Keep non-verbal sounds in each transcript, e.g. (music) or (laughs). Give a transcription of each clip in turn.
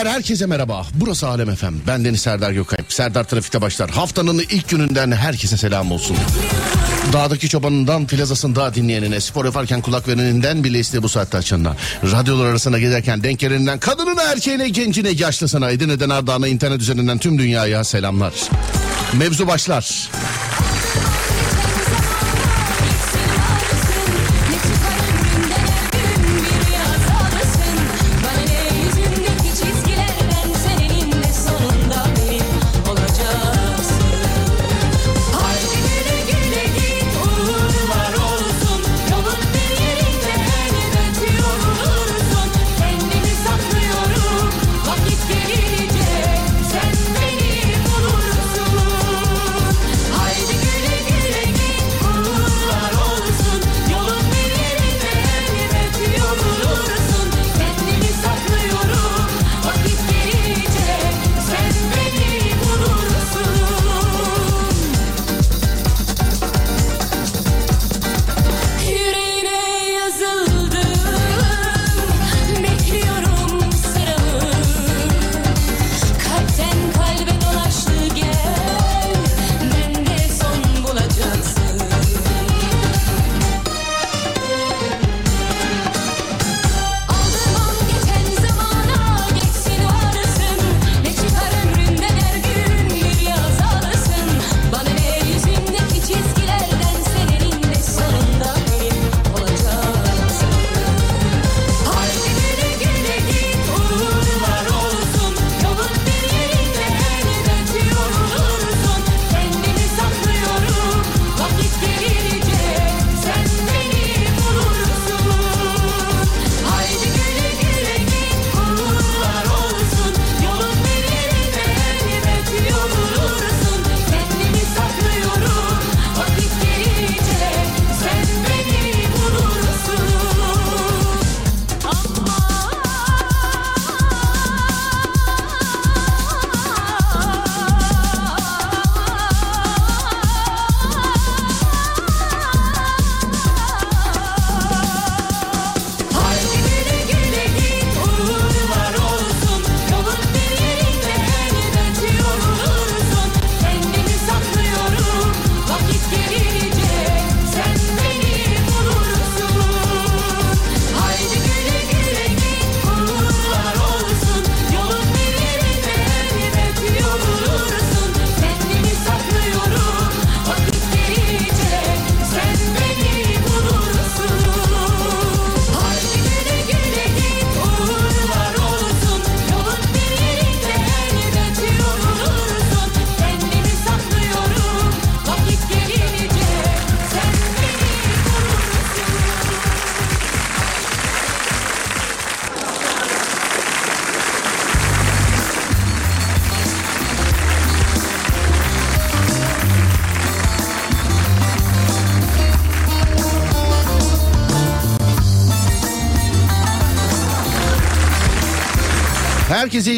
Beyler herkese merhaba. Burası Alem Efem. Ben Deniz Serdar Gökayıp. Serdar Trafik'te başlar. Haftanın ilk gününden herkese selam olsun. Dağdaki çobanından plazasında dinleyenine, spor yaparken kulak vereninden bile isteği bu saatte açanına. Radyolar arasında gezerken denk geleninden kadınına, erkeğine, gencine, yaşlısına, Edirne'den Ardahan'a, internet üzerinden tüm dünyaya selamlar. Mevzu başlar.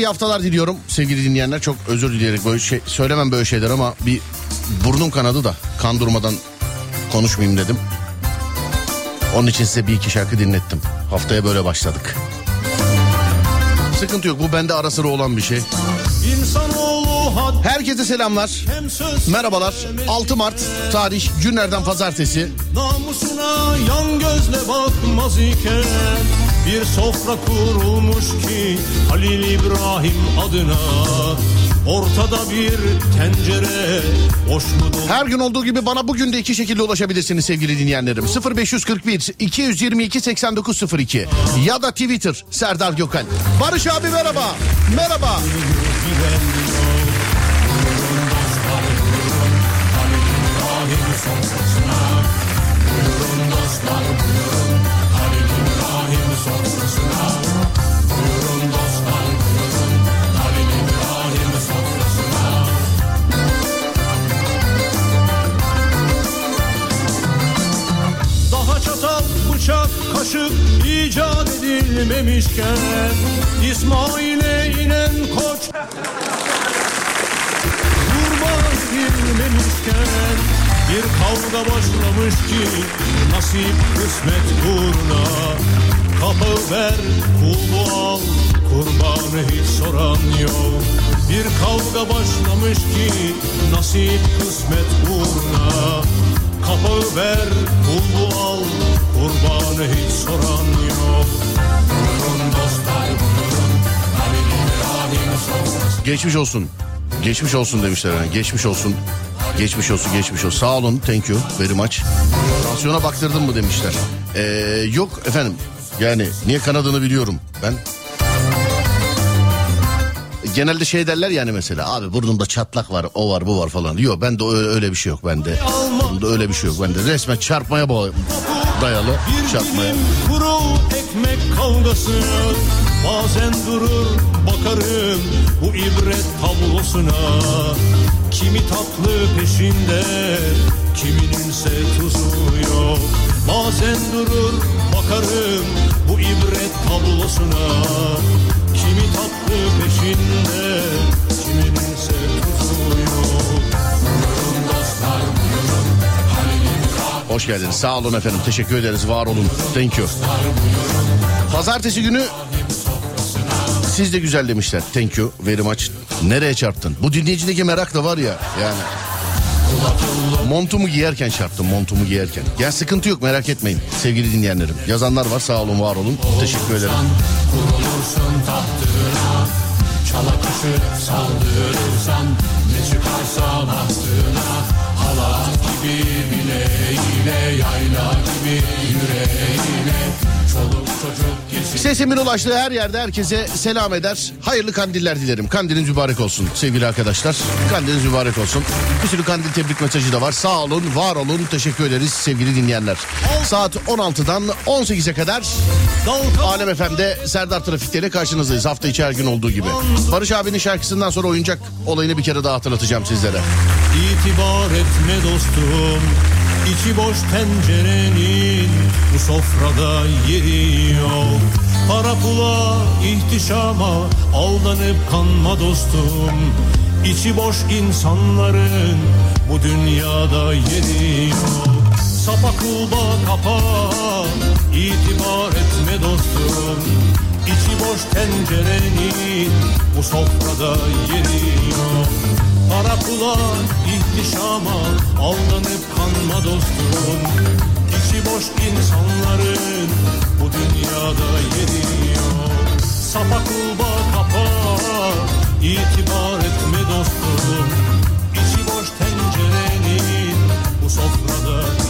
İyi haftalar diliyorum sevgili dinleyenler. Çok özür dileyerek böyle şey söylemem böyle şeyler ama bir burnum kanadı da kan durmadan konuşmayayım dedim. Onun için size bir iki şarkı dinlettim. Haftaya böyle başladık. Sıkıntı yok bu bende ara sıra olan bir şey. Herkese selamlar. Merhabalar. 6 Mart tarih günlerden pazartesi. Namusuna yan gözle bakmaz iken bir sofra kurulmuş ki Halil İbrahim adına Ortada bir tencere boş mu dolu? Her gün olduğu gibi bana bugün de iki şekilde ulaşabilirsiniz sevgili dinleyenlerim. 0541 222 8902 ya da Twitter Serdar Gökal. Barış abi merhaba. Merhaba. Daha bıçak, kaşık icat edilmemişken İsmail'e inen koç Vurma edilmemişken Bir kavga başlamış ki Nasip kısmet uğruna Kapağı ver, kulu al, kurbanı hiç soran yok. Bir kavga başlamış ki nasip kısmet uğruna Kapağı ver bul al kurbanı hiç soran yok Buyurun dostlar buyurun Halil Geçmiş olsun. Geçmiş olsun demişler. Yani. Geçmiş olsun. Geçmiş olsun, geçmiş olsun. Sağ olun, thank you very much. Tansiyona baktırdın mı demişler. Ee, yok efendim. Yani niye kanadını biliyorum ben. Genelde şey derler yani mesela abi burnumda çatlak var o var bu var falan. Yok bende öyle, öyle bir şey yok bende. Bunda öyle bir şey yok bende. Resmen çarpmaya bağ- dayalı çarpmaya. kuru ekmek kavgası Bazen durur bakarım bu ibret tablosuna Kimi tatlı peşinde kimininse tuzu yok Bazen durur bakarım bu ibret tablosuna Kimi tatlı peşinde kimininse Hoş geldiniz. Sağ olun efendim. Teşekkür ederiz. Var olun. Thank you. Pazartesi günü siz de güzel demişler. Thank you very much. Nereye çarptın? Bu dinleyicideki merak da var ya yani. Montumu giyerken çarptım montumu giyerken. Ya sıkıntı yok merak etmeyin sevgili dinleyenlerim. Yazanlar var sağ olun var olun. Teşekkür ederim. Tahtına Çala kuşu saldırırsan Ne çıkarsa bahtına Halat gibi bileğiyle Yayla gibi girsin Sesimin ulaştığı her yerde herkese selam eder. Hayırlı kandiller dilerim. Kandiliniz mübarek olsun sevgili arkadaşlar. Kandiliniz mübarek olsun. Bir sürü kandil tebrik mesajı da var. Sağ olun, var olun. Teşekkür ederiz sevgili dinleyenler. Saat 16'dan 18'e kadar Alem FM'de Serdar Trafik'te ile karşınızdayız. Hafta içi her gün olduğu gibi. Barış abinin şarkısından sonra oyuncak olayını bir kere daha hatırlatacağım sizlere. İtibar etme dostum İçi boş tencerenin Bu sofrada yeri yok. Para pula ihtişama Aldanıp kanma dostum. İçi boş insanların Bu dünyada yeri yok. Sapa kulba kapa İtibar etme dostum. İçi boş tencerenin Bu sofrada yeri yok. Para pula ihtişama aldanıp kanma dostum boş insanların bu dünyada yeri yok. Sapa kulba kapa itibar etme dostum. İçi boş tencerenin bu sofrada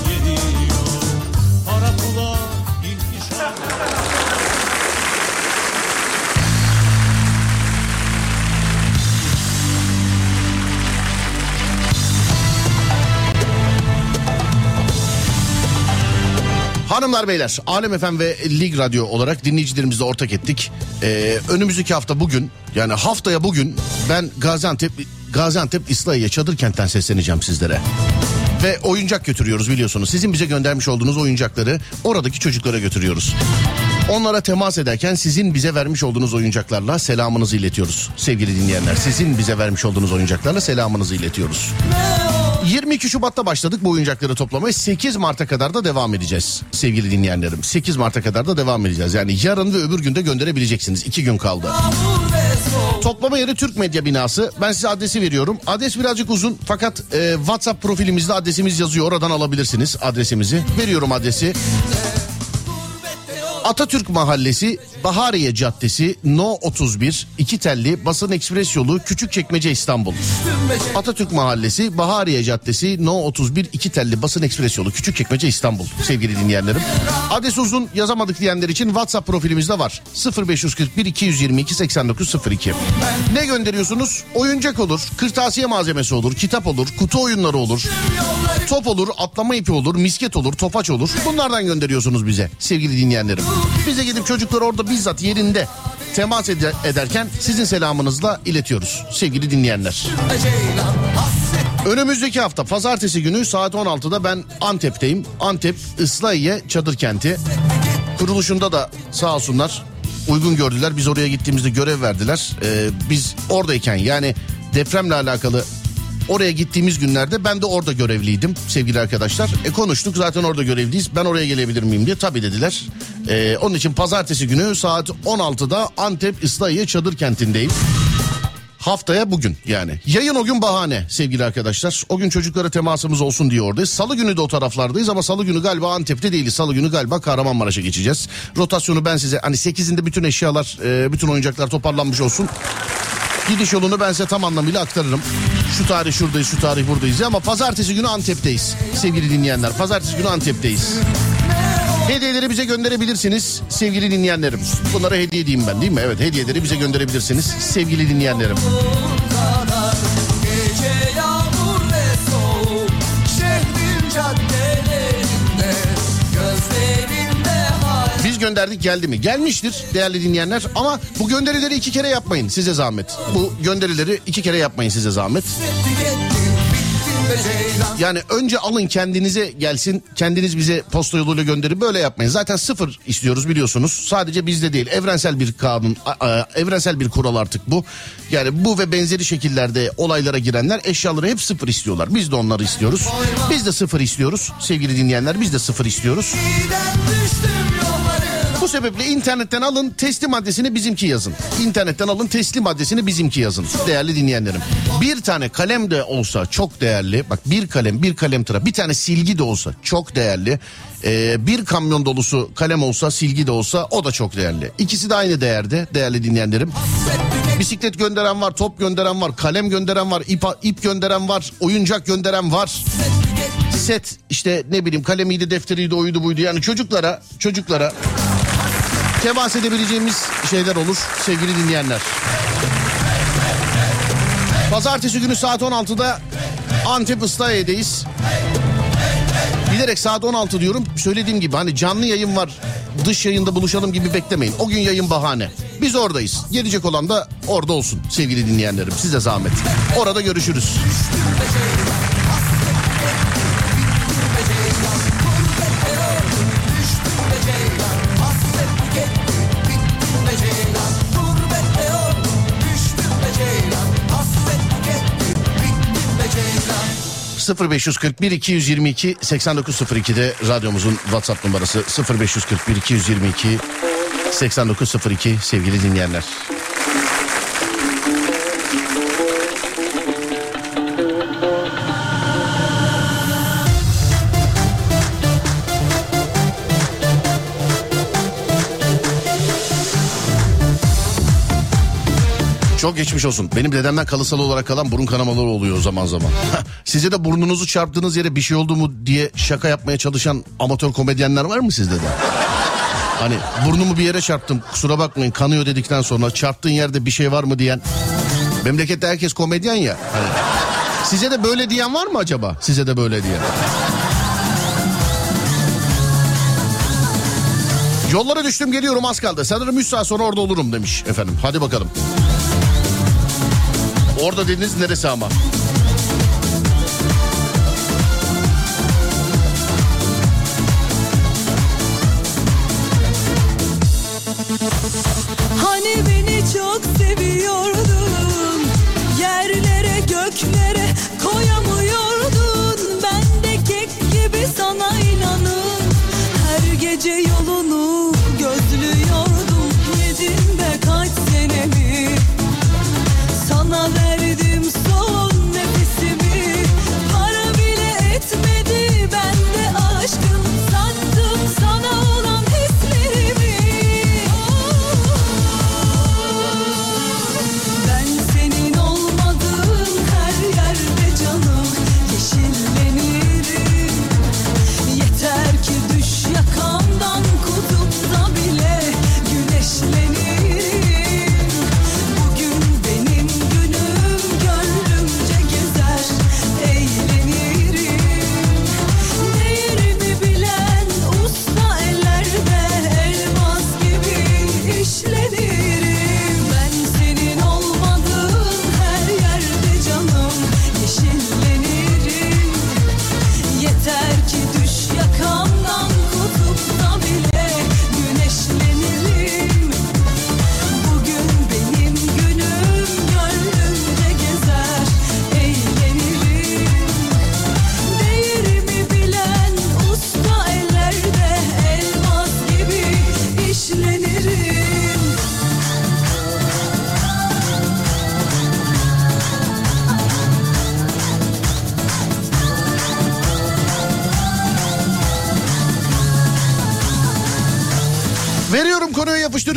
Hanımlar beyler Alem FM ve Lig Radyo olarak dinleyicilerimizle ortak ettik. Ee, önümüzdeki hafta bugün yani haftaya bugün ben Gaziantep Gaziantep İslahiye Çadır Kent'ten sesleneceğim sizlere. Ve oyuncak götürüyoruz biliyorsunuz. Sizin bize göndermiş olduğunuz oyuncakları oradaki çocuklara götürüyoruz. Onlara temas ederken sizin bize vermiş olduğunuz oyuncaklarla selamınızı iletiyoruz. Sevgili dinleyenler sizin bize vermiş olduğunuz oyuncaklarla selamınızı iletiyoruz. 22 Şubat'ta başladık bu oyuncakları toplamaya 8 Mart'a kadar da devam edeceğiz sevgili dinleyenlerim. 8 Mart'a kadar da devam edeceğiz. Yani yarın ve öbür günde gönderebileceksiniz. 2 gün kaldı. Toplama yeri Türk Medya Binası. Ben size adresi veriyorum. Adres birazcık uzun fakat e, WhatsApp profilimizde adresimiz yazıyor. Oradan alabilirsiniz adresimizi. Veriyorum adresi. Atatürk Mahallesi, Bahariye Caddesi, No 31, İki Telli, Basın Ekspres Yolu, Küçükçekmece İstanbul. Atatürk Mahallesi, Bahariye Caddesi, No 31, İki Telli, Basın Ekspres Yolu, Küçükçekmece İstanbul. Sevgili dinleyenlerim. Adres uzun yazamadık diyenler için WhatsApp profilimizde var. 0541 222 8902. Ne gönderiyorsunuz? Oyuncak olur, kırtasiye malzemesi olur, kitap olur, kutu oyunları olur. Top olur, atlama ipi olur, misket olur, topaç olur. Bunlardan gönderiyorsunuz bize sevgili dinleyenlerim. Bize gidip çocuklar orada bizzat yerinde temas ede- ederken sizin selamınızla iletiyoruz sevgili dinleyenler. Önümüzdeki hafta pazartesi günü saat 16'da ben Antep'teyim. Antep Islahiye Çadır Kenti. Kuruluşunda da sağ olsunlar uygun gördüler. Biz oraya gittiğimizde görev verdiler. Ee, biz oradayken yani depremle alakalı Oraya gittiğimiz günlerde ben de orada görevliydim sevgili arkadaşlar. E konuştuk zaten orada görevliyiz. Ben oraya gelebilir miyim diye tabii dediler. E, onun için pazartesi günü saat 16'da Antep İslahiye Çadır Kenti'ndeyim. Haftaya bugün yani. Yayın o gün bahane sevgili arkadaşlar. O gün çocuklara temasımız olsun diye oradayız. Salı günü de o taraflardayız ama salı günü galiba Antep'te değiliz. Salı günü galiba Kahramanmaraş'a geçeceğiz. Rotasyonu ben size hani 8'inde bütün eşyalar, e, bütün oyuncaklar toparlanmış olsun. Gidiş yolunu ben size tam anlamıyla aktarırım. Şu tarih şuradayız, şu tarih buradayız ama pazartesi günü Antep'teyiz sevgili dinleyenler. Pazartesi günü Antep'teyiz. Hediyeleri bize gönderebilirsiniz sevgili dinleyenlerim. Bunlara hediye diyeyim ben değil mi? Evet hediyeleri bize gönderebilirsiniz sevgili dinleyenlerim. Gönderdik geldi mi? Gelmiştir değerli dinleyenler ama bu gönderileri iki kere yapmayın size zahmet. Bu gönderileri iki kere yapmayın size zahmet. Yani önce alın kendinize gelsin kendiniz bize posta yoluyla gönderin böyle yapmayın. Zaten sıfır istiyoruz biliyorsunuz. Sadece bizde değil evrensel bir kanun evrensel bir kural artık bu. Yani bu ve benzeri şekillerde olaylara girenler eşyaları hep sıfır istiyorlar. Biz de onları istiyoruz. Biz de sıfır istiyoruz sevgili dinleyenler biz de sıfır istiyoruz. Giden Bu sebeple internetten alın teslim adresini bizimki yazın. İnternetten alın teslim adresini bizimki yazın. Değerli dinleyenlerim. Bir tane kalem de olsa çok değerli. Bak bir kalem bir kalem tıra bir tane silgi de olsa çok değerli. Ee, bir kamyon dolusu kalem olsa silgi de olsa o da çok değerli. İkisi de aynı değerde değerli dinleyenlerim. Bisiklet gönderen var, top gönderen var, kalem gönderen var, ip, ip gönderen var, oyuncak gönderen var. Set işte ne bileyim kalemiydi, defteriydi, oydu buydu. Yani çocuklara, çocuklara temas edebileceğimiz şeyler olur sevgili dinleyenler. Pazartesi günü saat 16'da Antep Islahiye'deyiz. Bilerek saat 16 diyorum. Söylediğim gibi hani canlı yayın var. Dış yayında buluşalım gibi beklemeyin. O gün yayın bahane. Biz oradayız. Gelecek olan da orada olsun sevgili dinleyenlerim. Size zahmet. Orada görüşürüz. 0541 222 8902'de radyomuzun WhatsApp numarası 0541 222 8902 sevgili dinleyenler. Çok geçmiş olsun. Benim dedemden kalısal olarak kalan burun kanamaları oluyor zaman zaman. (laughs) Size de burnunuzu çarptığınız yere bir şey oldu mu diye şaka yapmaya çalışan amatör komedyenler var mı sizde de? Hani burnumu bir yere çarptım kusura bakmayın kanıyor dedikten sonra çarptığın yerde bir şey var mı diyen. Memlekette herkes komedyen ya. Hani, size de böyle diyen var mı acaba? Size de böyle diyen. Yollara düştüm geliyorum az kaldı. Sanırım 3 saat sonra orada olurum demiş efendim. Hadi bakalım. Orada dediniz neresi ama? Hani beni çok seviyordun? Yerlere göklere koyamıyordun. Ben de kek gibi sana inanıp Her gece yolunu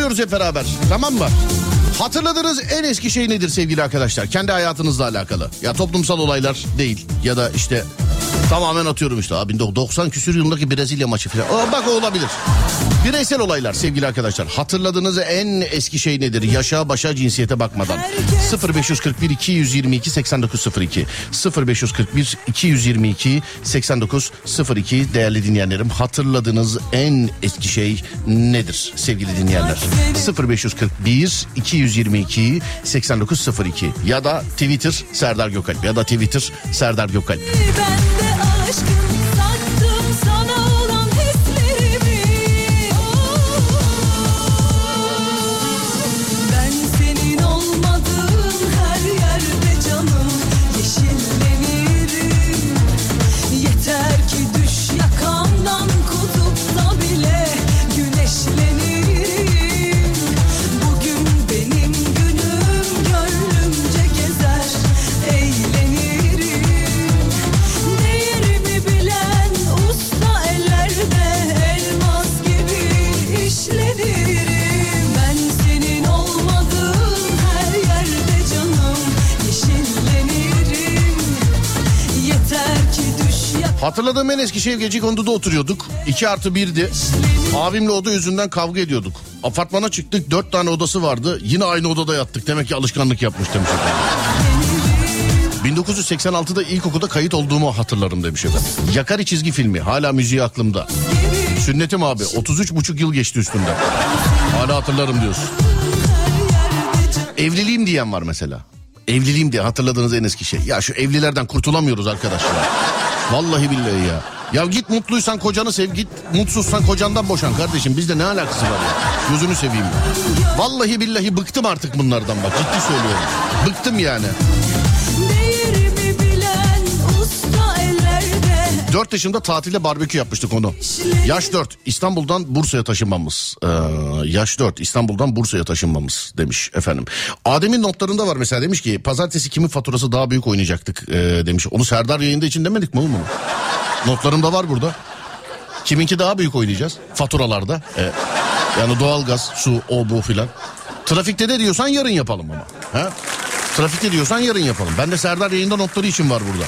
yapıştırıyoruz hep beraber. Tamam mı? Hatırladığınız en eski şey nedir sevgili arkadaşlar? Kendi hayatınızla alakalı. Ya toplumsal olaylar değil. Ya da işte tamamen atıyorum işte. Abi 90 küsür yılındaki Brezilya maçı falan. Aa, bak olabilir. Bireysel olaylar sevgili arkadaşlar. Hatırladığınız en eski şey nedir? Yaşa başa cinsiyete bakmadan. 0541 222 8902 0541 222 8902 değerli dinleyenlerim hatırladığınız en eski şey nedir sevgili dinleyenler? 0541 222 8902 ya da Twitter Serdar Gökalp ya da Twitter Serdar Gökalp. Ben Hatırladığım en eski şey gece konuda oturuyorduk. 2 artı 1'di. Abimle oda yüzünden kavga ediyorduk. Apartmana çıktık dört tane odası vardı. Yine aynı odada yattık. Demek ki alışkanlık yapmış demiş efendim. 1986'da ilkokulda kayıt olduğumu hatırlarım demiş efendim. Yakari çizgi filmi hala müziği aklımda. Sünnetim abi 33 buçuk yıl geçti üstünden. Hala hatırlarım diyorsun. Evliliğim diyen var mesela. Evliliğim diye hatırladığınız en eski şey. Ya şu evlilerden kurtulamıyoruz arkadaşlar. Vallahi billahi ya. Ya git mutluysan kocanı sev git mutsuzsan kocandan boşan kardeşim bizde ne alakası var ya. Gözünü seveyim ya. Vallahi billahi bıktım artık bunlardan bak ciddi söylüyorum. Bıktım yani. 4 yaşında tatilde barbekü yapmıştık onu. Yaş 4 İstanbul'dan Bursa'ya taşınmamız. Ee, yaş 4 İstanbul'dan Bursa'ya taşınmamız demiş efendim. Adem'in notlarında var mesela demiş ki pazartesi kimin faturası daha büyük oynayacaktık ee, demiş. Onu Serdar yayında için demedik mi oğlum? Notlarımda var burada. Kiminki daha büyük oynayacağız faturalarda. Ee, yani doğalgaz, su, o bu filan. Trafikte de diyorsan yarın yapalım ama. Ha? Trafikte diyorsan yarın yapalım. Ben de Serdar yayında notları için var burada.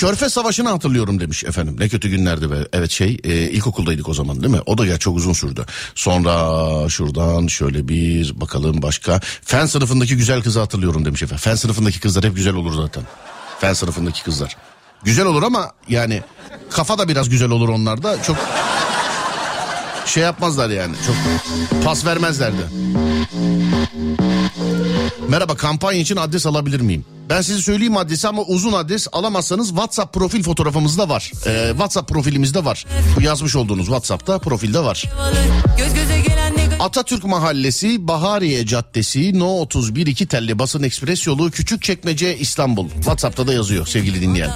Körfez Savaşı'nı hatırlıyorum demiş efendim. Ne kötü günlerdi be. Evet şey e, ilkokuldaydık o zaman değil mi? O da ya çok uzun sürdü. Sonra şuradan şöyle bir bakalım başka. Fen sınıfındaki güzel kızı hatırlıyorum demiş efendim. Fen sınıfındaki kızlar hep güzel olur zaten. Fen sınıfındaki kızlar. Güzel olur ama yani kafa da biraz güzel olur onlarda. Çok şey yapmazlar yani. Çok pas vermezlerdi. Merhaba kampanya için adres alabilir miyim? Ben size söyleyeyim adresi ama uzun adres alamazsanız WhatsApp profil fotoğrafımızda var. Ee, WhatsApp profilimizde var. Bu yazmış olduğunuz WhatsApp'ta profilde var. Göz göze gelen Atatürk Mahallesi, Bahariye Caddesi, No 31 2 telli basın ekspres yolu, Küçükçekmece, İstanbul. WhatsApp'ta da yazıyor sevgili dinleyen.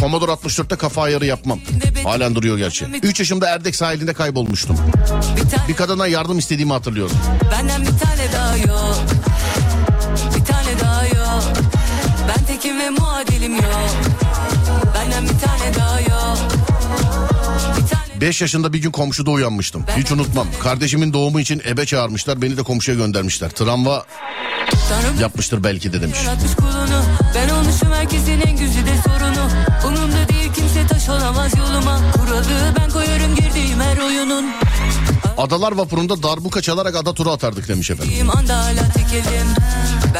Commodore 64'te kafa ayarı yapmam. Halen duruyor gerçi. 3 yaşımda Erdek sahilinde kaybolmuştum. bir kadına yardım istediğimi hatırlıyorum. Benden bir tane daha yok Bir tane daha yok Ben tekim ve muadilim yok Benden bir tane daha yok 5 yaşında bir gün komşuda uyanmıştım. Hiç unutmam. Kardeşimin doğumu için ebe çağırmışlar. Beni de komşuya göndermişler. Travma yapmıştır belki de demiş. Ben olmuşum herkesin en güzide sorunu Umurumda değil kimse taş olamaz yoluma Kuralı ben koyarım girdiğim her oyunun Adalar vapurunda darbuka çalarak ada turu atardık demiş efendim.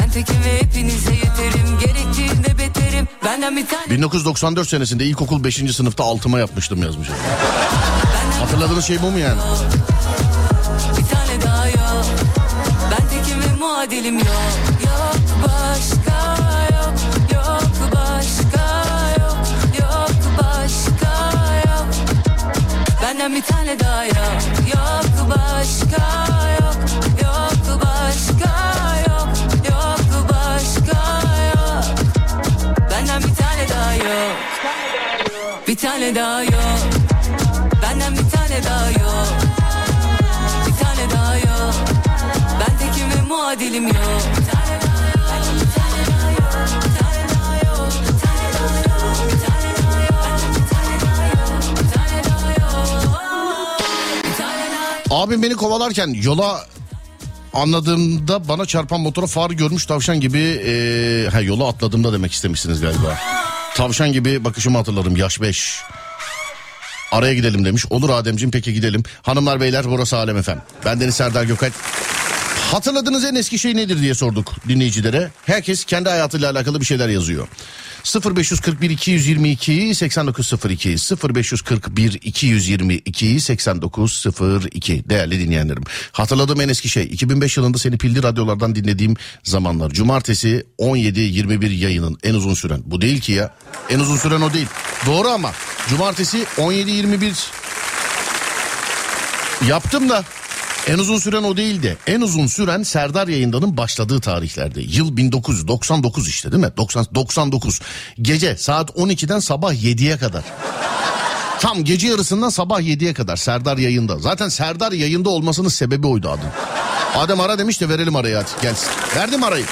Ben tekim ve hepinize yeterim Gerektiğinde 1994 senesinde ilkokul 5. sınıfta altıma yapmıştım yazmış. Hatırladığınız şey bu mu yani? Bir tane daha yok Ben tekim ve muadilim yok Yok başka yok Yok başka yok Yok başka yok Benden bir tane daha yok Yok başka yok Yok başka Yok tane daha yok Benden bir tane daha yok bir tane daha yok Ben tekim ve muadilim yok Abim beni kovalarken yola anladığımda bana çarpan motora far görmüş tavşan gibi e, ha, yola atladığımda demek istemişsiniz galiba. Tavşan gibi bakışımı hatırlarım yaş 5. Araya gidelim demiş. Olur Ademciğim peki gidelim. Hanımlar beyler burası Alem Efem. Ben Deniz Serdar Gökalp. Hatırladığınız en eski şey nedir diye sorduk dinleyicilere. Herkes kendi hayatıyla alakalı bir şeyler yazıyor. 0541 222 8902 0541 222 8902 değerli dinleyenlerim. Hatırladığım en eski şey 2005 yılında seni pilli radyolardan dinlediğim zamanlar. Cumartesi 17-21 yayının en uzun süren. Bu değil ki ya. En uzun süren o değil. Doğru ama cumartesi 17-21 yaptım da en uzun süren o değildi. En uzun süren Serdar yayındanın başladığı tarihlerde. Yıl 1999 işte değil mi? 90, 99. Gece saat 12'den sabah 7'ye kadar. Tam gece yarısından sabah 7'ye kadar Serdar yayında. Zaten Serdar yayında olmasının sebebi oydu adın. Adem ara demiş de verelim arayı hadi gelsin. Verdim arayı.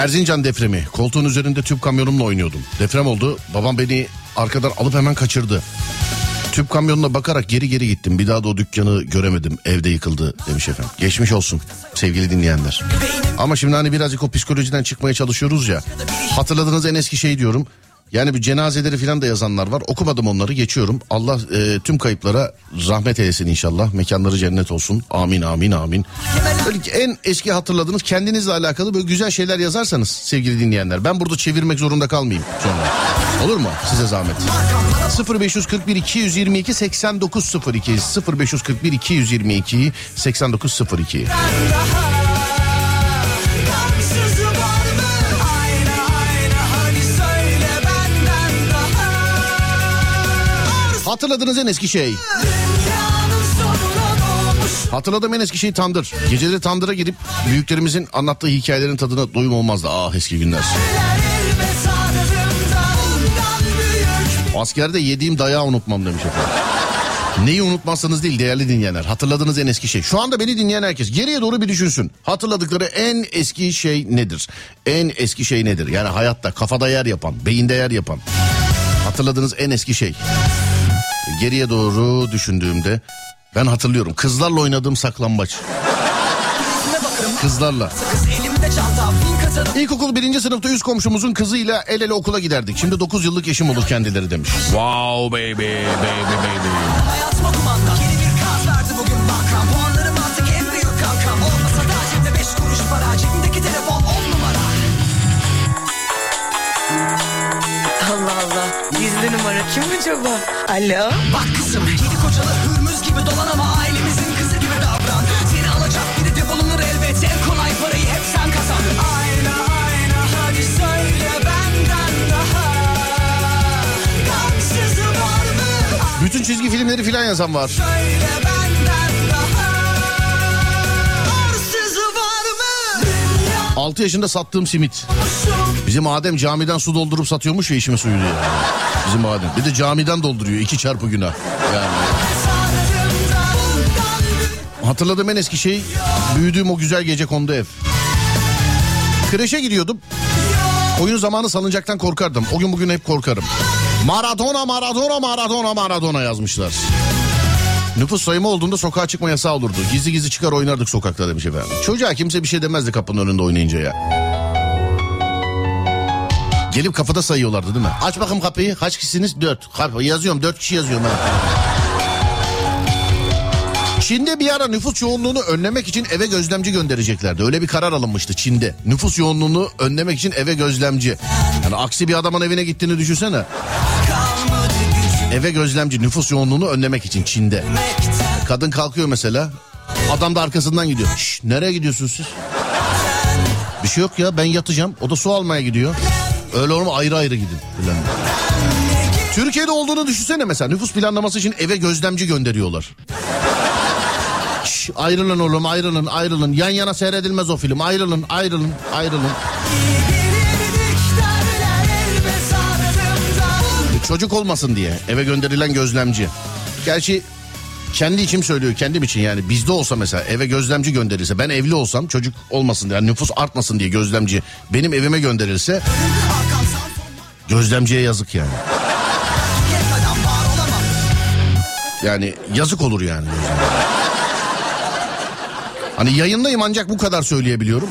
Erzincan depremi. Koltuğun üzerinde tüp kamyonumla oynuyordum. Deprem oldu. Babam beni arkadan alıp hemen kaçırdı. Tüp kamyonuna bakarak geri geri gittim. Bir daha da o dükkanı göremedim. Evde yıkıldı demiş efendim. Geçmiş olsun sevgili dinleyenler. Ama şimdi hani birazcık o psikolojiden çıkmaya çalışıyoruz ya. Hatırladığınız en eski şey diyorum. Yani bir cenazeleri falan da yazanlar var. Okumadım onları geçiyorum. Allah e, tüm kayıplara rahmet eylesin inşallah. Mekanları cennet olsun. Amin amin amin. Böyle en eski hatırladığınız kendinizle alakalı böyle güzel şeyler yazarsanız sevgili dinleyenler. Ben burada çevirmek zorunda kalmayayım sonra. Olur mu? Size zahmet. 0541 222 8902 0541 222 8902 Hatırladığınız en eski şey. Hatırladığım en eski şey tandır. Geceleri tandıra girip büyüklerimizin anlattığı hikayelerin tadına doyum olmazdı. Ah eski günler. Askerde yediğim dayağı unutmam demiş efendim. Neyi unutmazsanız değil değerli dinleyenler. Hatırladığınız en eski şey. Şu anda beni dinleyen herkes geriye doğru bir düşünsün. Hatırladıkları en eski şey nedir? En eski şey nedir? Yani hayatta kafada yer yapan, beyinde yer yapan. Hatırladığınız en eski şey. Geriye doğru düşündüğümde ben hatırlıyorum. Kızlarla oynadığım saklambaç. Kızlarla. İlkokul birinci sınıfta üst komşumuzun kızıyla el ele okula giderdik. Şimdi 9 yıllık eşim olur kendileri demiş. Wow baby, baby, baby. Kim acaba? Alo. Bak kızım yedi kocalı hürmüz gibi dolan ama ailemizin kızı gibi davran Seni alacak biri defolunur elbet En kolay parayı hep sen kazan Ayna ayna hadi söyle benden daha Gamsızı var mı? Bütün çizgi filmleri filan yazan var. Söyle benden daha Arsızı var mı? Dünya 6 yaşında sattığım simit. Bizim Adem camiden su doldurup satıyormuş ya içme suyu diye. Bizim Adem. Bir de camiden dolduruyor iki çarpı günah. Yani. Hatırladığım en eski şey büyüdüğüm o güzel gece kondu ev. Kreşe gidiyordum. Oyun zamanı salıncaktan korkardım. O gün bugün hep korkarım. Maradona Maradona Maradona Maradona yazmışlar. Nüfus sayımı olduğunda sokağa çıkma yasağı olurdu. Gizli gizli çıkar oynardık sokakta demiş efendim. Çocuğa kimse bir şey demezdi kapının önünde oynayınca ya. Gelip kafada sayıyorlardı değil mi? Aç bakayım kapıyı. Kaç kişisiniz? Dört. Yazıyorum. Dört kişi yazıyorum ben. Çin'de bir ara nüfus yoğunluğunu önlemek için eve gözlemci göndereceklerdi. Öyle bir karar alınmıştı Çin'de. Nüfus yoğunluğunu önlemek için eve gözlemci. Yani aksi bir adamın evine gittiğini düşünsene. Eve gözlemci nüfus yoğunluğunu önlemek için Çin'de. Kadın kalkıyor mesela. Adam da arkasından gidiyor. Şş, nereye gidiyorsunuz siz? Bir şey yok ya ben yatacağım. O da su almaya gidiyor. Öyle olma ayrı ayrı gidin. Filan. Türkiye'de olduğunu düşünsene mesela nüfus planlaması için eve gözlemci gönderiyorlar. Şş, ayrılın oğlum ayrılın ayrılın. Yan yana seyredilmez o film. Ayrılın ayrılın ayrılın. Çocuk olmasın diye eve gönderilen gözlemci. Gerçi kendi içim söylüyor kendim için yani bizde olsa mesela eve gözlemci gönderilse ben evli olsam çocuk olmasın diye yani nüfus artmasın diye gözlemci benim evime gönderilse gözlemciye yazık yani. Yani yazık olur yani. Hani yayındayım ancak bu kadar söyleyebiliyorum.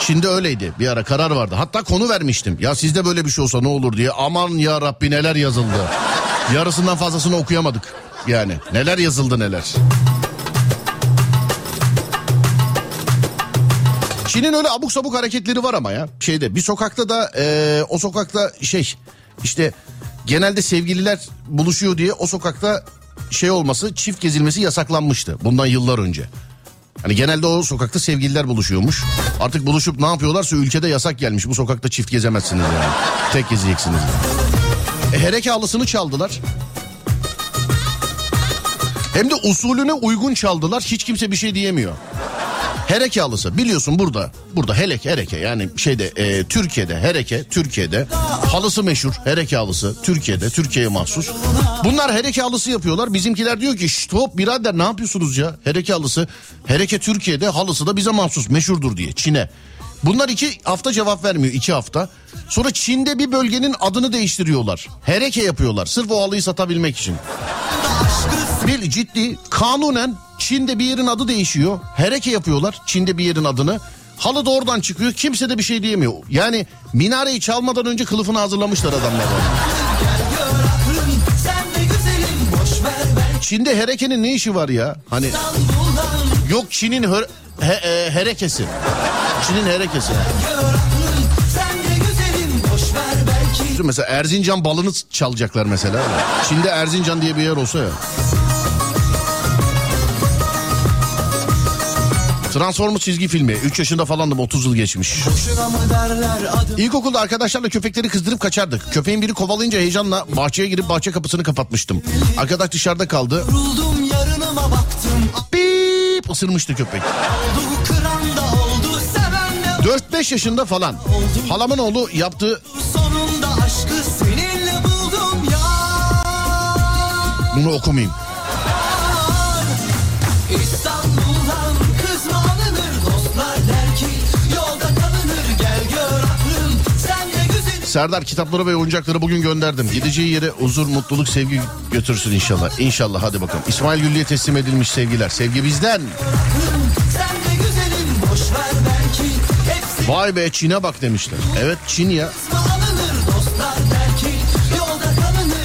Çin'de öyleydi. Bir ara karar vardı. Hatta konu vermiştim. Ya sizde böyle bir şey olsa ne olur diye. Aman ya Rabbi neler yazıldı. Yarısından fazlasını okuyamadık. Yani neler yazıldı neler. Çin'in öyle abuk sabuk hareketleri var ama ya. Şeyde bir sokakta da eee, o sokakta şey işte genelde sevgililer buluşuyor diye o sokakta şey olması çift gezilmesi yasaklanmıştı bundan yıllar önce. Hani genelde o sokakta sevgililer buluşuyormuş. Artık buluşup ne yapıyorlarsa ülkede yasak gelmiş. Bu sokakta çift gezemezsiniz yani. Tek gezeceksiniz. E, hereke halısını çaldılar. Hem de usulüne uygun çaldılar. Hiç kimse bir şey diyemiyor. Hereke halısı biliyorsun burada. Burada helek hereke yani şeyde e, Türkiye'de hereke Türkiye'de halısı meşhur hereke halısı Türkiye'de Türkiye'ye mahsus. Bunlar hereke halısı yapıyorlar. Bizimkiler diyor ki stop birader ne yapıyorsunuz ya hereke halısı. Hereke Türkiye'de halısı da bize mahsus meşhurdur diye Çin'e. Bunlar iki hafta cevap vermiyor iki hafta. Sonra Çin'de bir bölgenin adını değiştiriyorlar. Hereke yapıyorlar sırf o halıyı satabilmek için. Bir ciddi kanunen Çin'de bir yerin adı değişiyor. Hereke yapıyorlar Çin'de bir yerin adını. Halı da oradan çıkıyor. Kimse de bir şey diyemiyor. Yani minareyi çalmadan önce kılıfını hazırlamışlar adamlar. Çin'de herekenin ne işi var ya? Hani yok Çin'in hör- he- e, herekesi. Çin'in herekesi. Mesela Erzincan balını çalacaklar mesela. Çin'de Erzincan diye bir yer olsa ya. Transformers çizgi filmi. 3 yaşında falandım 30 yıl geçmiş. İlkokulda arkadaşlarla köpekleri kızdırıp kaçardık. Köpeğin biri kovalayınca heyecanla bahçeye girip bahçe kapısını kapatmıştım. Arkadaş dışarıda kaldı. Bip ısırmıştı köpek. Oldu kıran da oldu seven de 4-5 yaşında falan. Halamın oğlu yaptığı bunu okumayayım. Serdar kitapları ve oyuncakları bugün gönderdim. Gideceği yere huzur, mutluluk, sevgi götürsün inşallah. İnşallah hadi bakalım. İsmail Güllü'ye teslim edilmiş sevgiler. Sevgi bizden. Vay be Çin'e bak demişler. Evet Çin ya.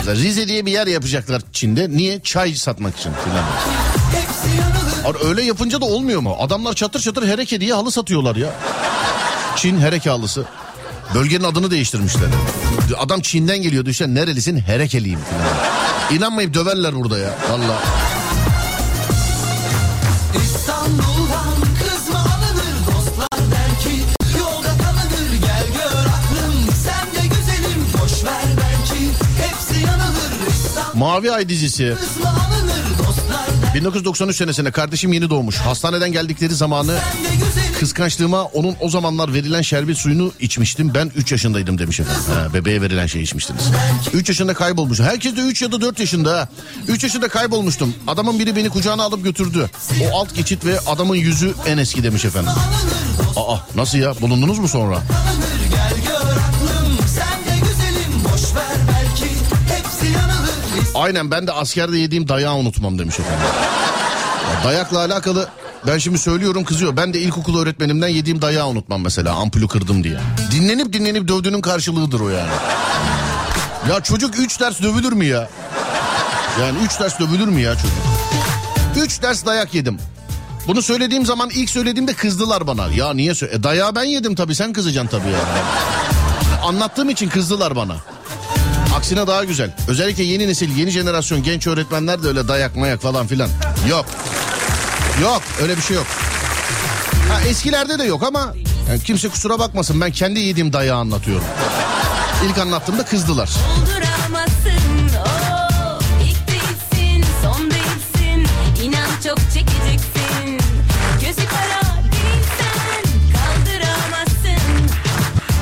Rize diye bir yer yapacaklar Çin'de. Niye? Çay satmak için filan. Öyle yapınca da olmuyor mu? Adamlar çatır çatır hereke diye halı satıyorlar ya. Çin hereke halısı. Bölgenin adını değiştirmişler. Adam Çin'den geliyor düşen nerelisin herekeliyim filan. İnanmayıp döverler burada ya. Valla. Mavi Ay dizisi. kız mı alınır Dostlar der 1993 senesinde kardeşim yeni doğmuş. Hastaneden geldikleri zamanı kıskançlığıma onun o zamanlar verilen şerbet suyunu içmiştim. Ben 3 yaşındaydım demiş efendim. Ha, bebeğe verilen şey içmiştiniz. 3 yaşında kaybolmuş. Herkes de 3 ya da 4 yaşında. ha. 3 yaşında kaybolmuştum. Adamın biri beni kucağına alıp götürdü. O alt geçit ve adamın yüzü en eski demiş efendim. Aa nasıl ya bulundunuz mu sonra? Aynen ben de askerde yediğim dayağı unutmam demiş efendim. Ya dayakla alakalı ben şimdi söylüyorum kızıyor. Ben de ilkokul öğretmenimden yediğim dayağı unutmam mesela ampulü kırdım diye. Dinlenip dinlenip dövdüğünün karşılığıdır o yani. Ya çocuk 3 ders dövülür mü ya? Yani 3 ders dövülür mü ya çocuk? 3 ders dayak yedim. Bunu söylediğim zaman ilk söylediğimde kızdılar bana. Ya niye söyle? Dayağı ben yedim tabii sen kızacaksın tabii ya. Anlattığım için kızdılar bana. Aksine daha güzel. Özellikle yeni nesil, yeni jenerasyon genç öğretmenler de öyle dayak mayak falan filan. Yok. Yok öyle bir şey yok. Ha, eskilerde de yok ama yani kimse kusura bakmasın ben kendi yediğim dayağı anlatıyorum. İlk anlattığımda kızdılar.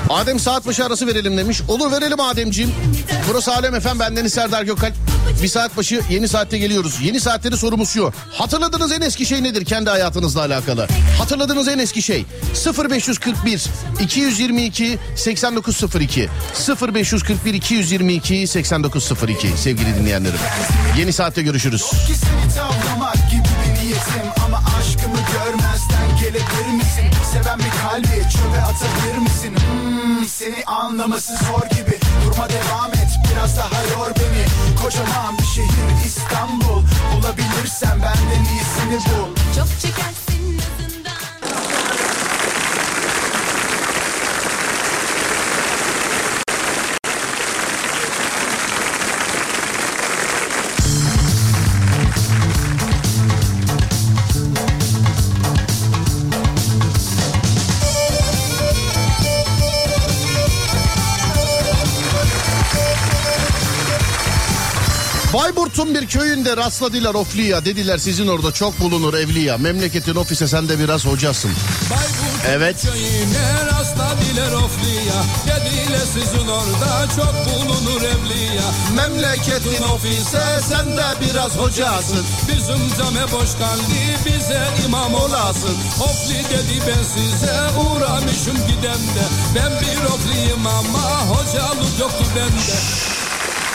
Adem saat başı arası verelim demiş. Olur verelim Ademciğim. Burası Alem Efem bendeniz Serdar Gökalp. Bir saat başı yeni saatte geliyoruz. Yeni saatleri sorumuz şu. Hatırladığınız en eski şey nedir kendi hayatınızla alakalı? Hatırladığınız en eski şey 0541 222 8902 0541 222 8902 sevgili dinleyenlerim. Yeni saatte görüşürüz. Ama aşkımı görmezden gelebilir misin? Seven bir kalbi çöpe atabilir misin? Hmm, seni anlaması zor gibi Durma devam et biraz daha yor beni Kocaman bir şehir İstanbul. Bulabilirsen benden iyisini bul. Çok çekersin Bayburt'un bir köyünde rastladılar ofliya. Dediler sizin orada çok bulunur evliya. Memleketin ofise sen de biraz hocasın. Evet. Köyüne rastladılar ofliya Dediler sizin orada çok bulunur evliya Memleketin ofise sen de biraz hocasın. Bizim came boş kaldı bize imam olasın Ofli dedi ben size uğramışım gidemde Ben bir ofliyim ama hocalık yoktu bende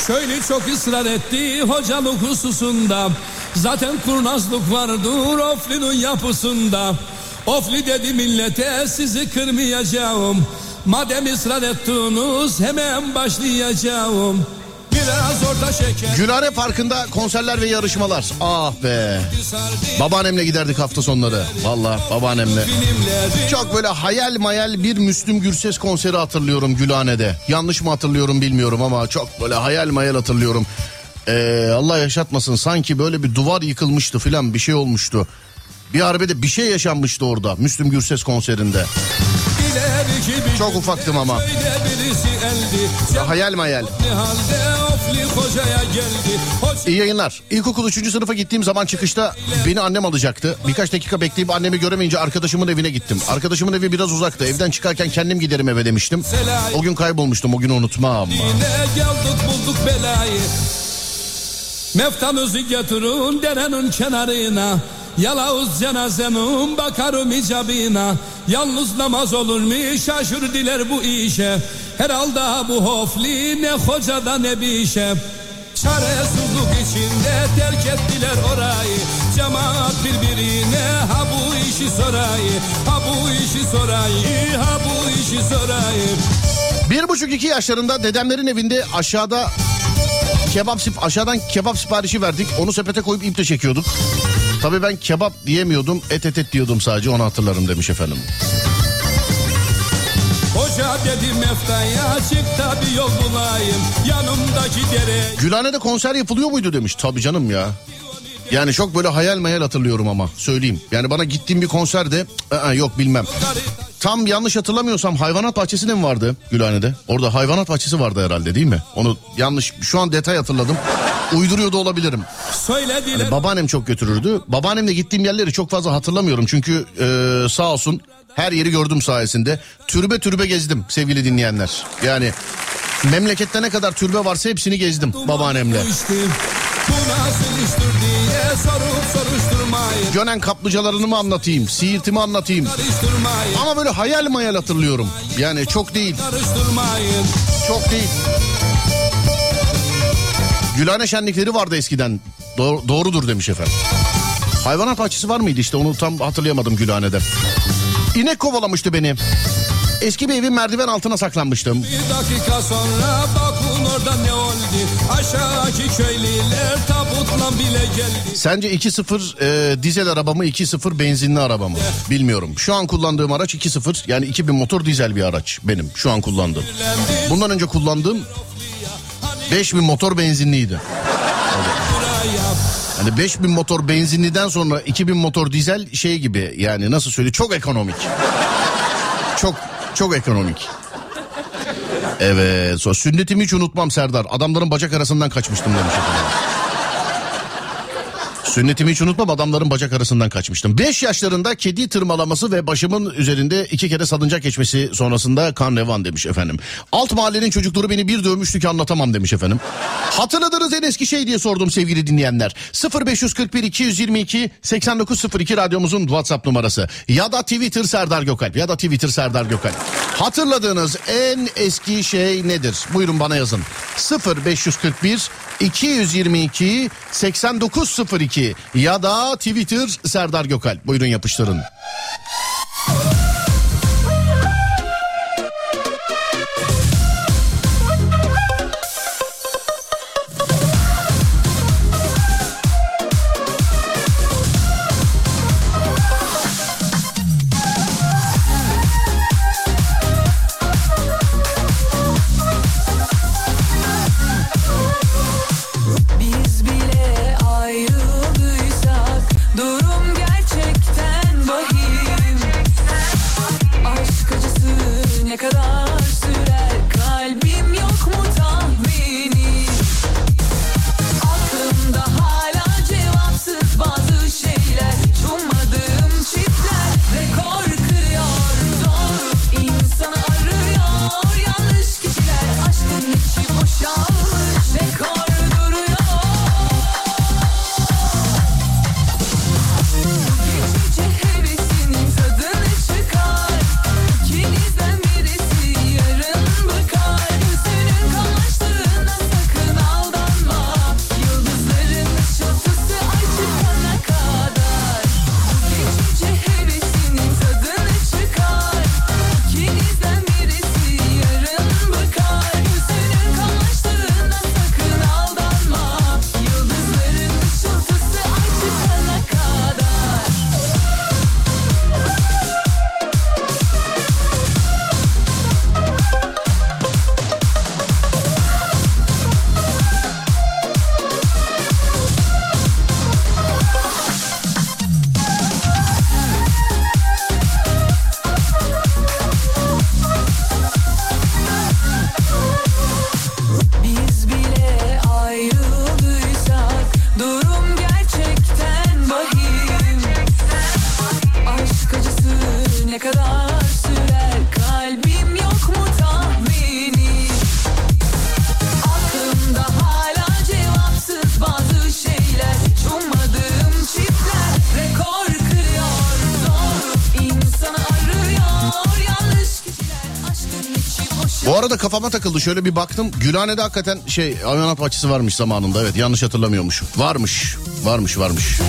Şöyle çok ısrar etti hocalık hususunda. Zaten kurnazlık vardır oflinin yapısında. Ofli dedi millete sizi kırmayacağım. Madem ısrar ettiniz hemen başlayacağım Gülhane Parkı'nda konserler ve yarışmalar. Ah be. Babaannemle giderdik hafta sonları. Valla babaannemle. Çok böyle hayal mayal bir Müslüm Gürses konseri hatırlıyorum Gülhane'de. Yanlış mı hatırlıyorum bilmiyorum ama çok böyle hayal mayal hatırlıyorum. Ee, Allah yaşatmasın sanki böyle bir duvar yıkılmıştı filan bir şey olmuştu. Bir arbede bir şey yaşanmıştı orada Müslüm Gürses konserinde. Çok ufaktım ama. Eldi Hayal mayal. İyi yayınlar. İlkokul 3. sınıfa gittiğim zaman çıkışta beni annem alacaktı. Birkaç dakika bekleyip annemi göremeyince arkadaşımın evine gittim. Arkadaşımın evi biraz uzaktı. Evden çıkarken kendim giderim eve demiştim. O gün kaybolmuştum. O günü unutmam. Yine geldik bulduk belayı Meftamızı getirin derenin kenarına Yalavuz cenazenin bakarım icabına. Yalnız namaz olur mu? Şaşır diler bu işe. Herhalde bu hofli ne hocada ne bir işe. Çaresizlik içinde terk ettiler orayı. Cemaat birbirine ha bu işi sorayı Ha bu işi sorayı ha bu işi sorayı Bir buçuk iki yaşlarında dedemlerin evinde aşağıda kebap aşağıdan kebap siparişi verdik. Onu sepete koyup iple çekiyorduk. Tabii ben kebap diyemiyordum. Et et et diyordum sadece onu hatırlarım demiş efendim. Hoca dedi meftaya çık da bir yol bulayım Yanımdaki dere Gülhane'de konser yapılıyor muydu demiş. Tabii canım ya. Yani çok böyle hayal meyal hatırlıyorum ama söyleyeyim. Yani bana gittiğim bir konserde ı-ı, yok bilmem. Tam yanlış hatırlamıyorsam hayvanat bahçesi de mi vardı Gülhane'de? Orada hayvanat bahçesi vardı herhalde değil mi? Onu yanlış şu an detay hatırladım. Uyduruyor da olabilirim. söylediler Babaannem çok götürürdü. Babaannemle gittiğim yerleri çok fazla hatırlamıyorum. Çünkü e, sağ olsun her yeri gördüm sayesinde. Türbe türbe gezdim sevgili dinleyenler. Yani memlekette ne kadar türbe varsa hepsini gezdim babaannemle. Gönen kaplıcalarını mı anlatayım, Siirt'imi anlatayım. Ama böyle hayal mayal hatırlıyorum. Yani çok değil, çok değil. Gülhane şenlikleri vardı eskiden. Doğ- doğrudur demiş efendim. Hayvanat bahçesi var mıydı işte onu tam hatırlayamadım Gülhane'de. İnek kovalamıştı beni. Eski bir evin merdiven altına saklanmıştım. Bir dakika sonra bakın orada ne oldu Aşağıdaki köylüler tabutla bile geldi Sence 2.0 e, dizel araba mı 2.0 benzinli araba mı? Bilmiyorum. Şu an kullandığım araç 2.0 yani 2000 motor dizel bir araç benim şu an kullandığım. Bundan önce kullandığım 5000 motor benzinliydi. Hani 5000 motor benzinliden sonra 2000 motor dizel şey gibi yani nasıl söyleyeyim çok ekonomik. Çok çok ekonomik. Evet sünnetimi hiç unutmam Serdar. Adamların bacak arasından kaçmıştım demiş. Sünnetimi hiç unutmam adamların bacak arasından kaçmıştım. 5 yaşlarında kedi tırmalaması ve başımın üzerinde iki kere salıncak geçmesi sonrasında kan revan demiş efendim. Alt mahallenin çocukları beni bir dövmüştü ki anlatamam demiş efendim. Hatırladığınız en eski şey diye sordum sevgili dinleyenler. 0541 222 8902 radyomuzun WhatsApp numarası. Ya da Twitter Serdar Gökalp ya da Twitter Serdar Gökalp. Hatırladığınız en eski şey nedir? Buyurun bana yazın. 0541 222 8902 ya da Twitter Serdar Gökalp. Buyurun yapıştırın. Kafama takıldı şöyle bir baktım. Gülhane'de hakikaten şey hayvanat bahçesi varmış zamanında evet yanlış hatırlamıyormuş. Varmış varmış varmış.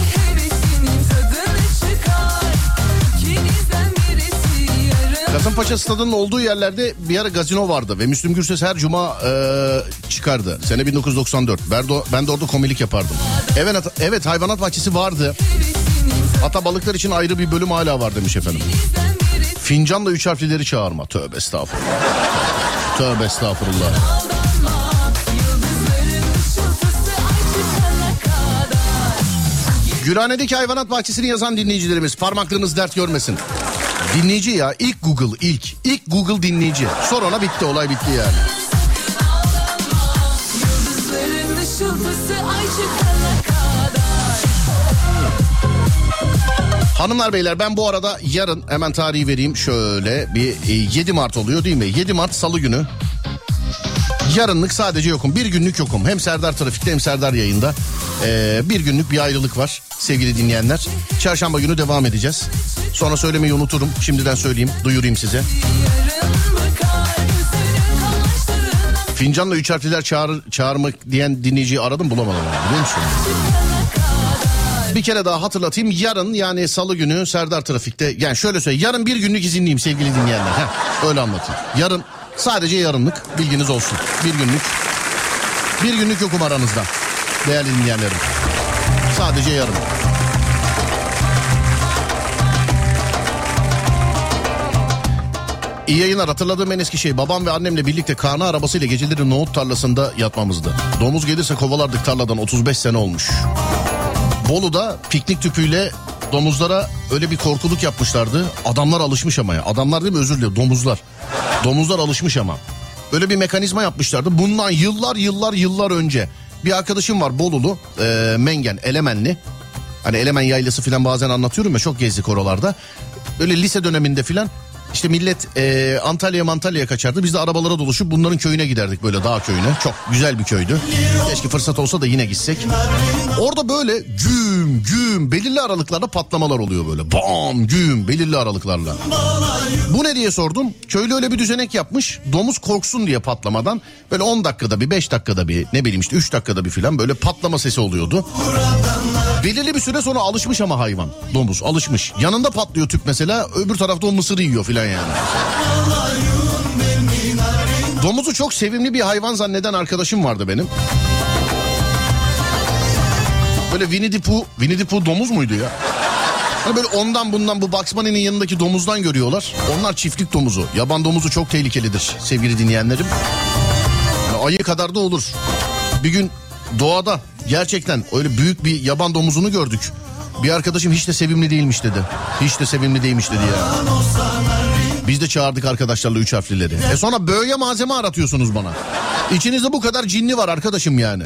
Kasımpaşa stadının olduğu yerlerde bir ara gazino vardı ve Müslüm Gürses her cuma e, çıkardı. Sene 1994. Ben de, ben de orada komilik yapardım. Evet, evet hayvanat bahçesi vardı. Hatta balıklar için ayrı bir bölüm hala var demiş efendim. Fincanla üç harflileri çağırma. Tövbe estağfurullah. Tövbe estağfurullah. Gülhane'deki hayvanat bahçesini yazan dinleyicilerimiz parmaklarınız dert görmesin. Dinleyici ya ilk Google ilk. ilk Google dinleyici. Sonra ona bitti olay bitti yani. Yıldızların Hanımlar beyler ben bu arada yarın hemen tarihi vereyim şöyle bir e, 7 Mart oluyor değil mi? 7 Mart salı günü. Yarınlık sadece yokum. Bir günlük yokum. Hem Serdar Trafik'te hem Serdar yayında. Ee, bir günlük bir ayrılık var sevgili dinleyenler. Çarşamba günü devam edeceğiz. Sonra söylemeyi unuturum. Şimdiden söyleyeyim, duyurayım size. Fincanla üç harfliler çağır, çağırmak diyen dinleyiciyi aradım bulamadım. Biliyor musun? Bir kere daha hatırlatayım. Yarın yani salı günü Serdar Trafik'te. Yani şöyle söyleyeyim. Yarın bir günlük izinliyim sevgili dinleyenler. Heh, öyle anlatayım. Yarın sadece yarınlık bilginiz olsun. Bir günlük. Bir günlük yokum aranızda. Değerli dinleyenlerim. Sadece yarın. İyi yayınlar hatırladığım en eski şey babam ve annemle birlikte karna arabasıyla geceleri nohut tarlasında yatmamızdı. Domuz gelirse kovalardık tarladan 35 sene olmuş. Bolu'da piknik tüpüyle domuzlara öyle bir korkuluk yapmışlardı. Adamlar alışmış ama ya. Adamlar değil mi özür dilerim domuzlar. Domuzlar alışmış ama. Öyle bir mekanizma yapmışlardı. Bundan yıllar yıllar yıllar önce. Bir arkadaşım var Bolulu, e, Mengen, Elemenli. Hani Elemen Yaylası falan bazen anlatıyorum ya çok gezdik oralarda. Böyle lise döneminde falan işte millet e, Antalya'ya Antalya'ya kaçardı. Biz de arabalara doluşup bunların köyüne giderdik böyle dağ köyüne. Çok güzel bir köydü. Keşke fırsat olsa da yine gitsek. Orada böyle güm güm belirli aralıklarla patlamalar oluyor böyle. Bam güm belirli aralıklarla. Bu ne diye sordum. Köylü öyle bir düzenek yapmış. Domuz korksun diye patlamadan böyle 10 dakikada bir 5 dakikada bir ne bileyim işte 3 dakikada bir filan böyle patlama sesi oluyordu. Belirli bir süre sonra alışmış ama hayvan. Domuz alışmış. Yanında patlıyor tüp mesela öbür tarafta o mısırı yiyor filan yani. Domuzu çok sevimli bir hayvan zanneden arkadaşım vardı benim. Böyle Winnie the Pooh, Winnie the Pooh domuz muydu ya? Hani böyle ondan bundan bu Bugs yanındaki domuzdan görüyorlar. Onlar çiftlik domuzu. Yaban domuzu çok tehlikelidir sevgili dinleyenlerim. Yani ayı kadar da olur. Bir gün doğada gerçekten öyle büyük bir yaban domuzunu gördük. Bir arkadaşım hiç de sevimli değilmiş dedi. Hiç de sevimli değilmiş dedi ya. Biz de çağırdık arkadaşlarla üç harflileri. E sonra böyle malzeme aratıyorsunuz bana. İçinizde bu kadar cinli var arkadaşım yani.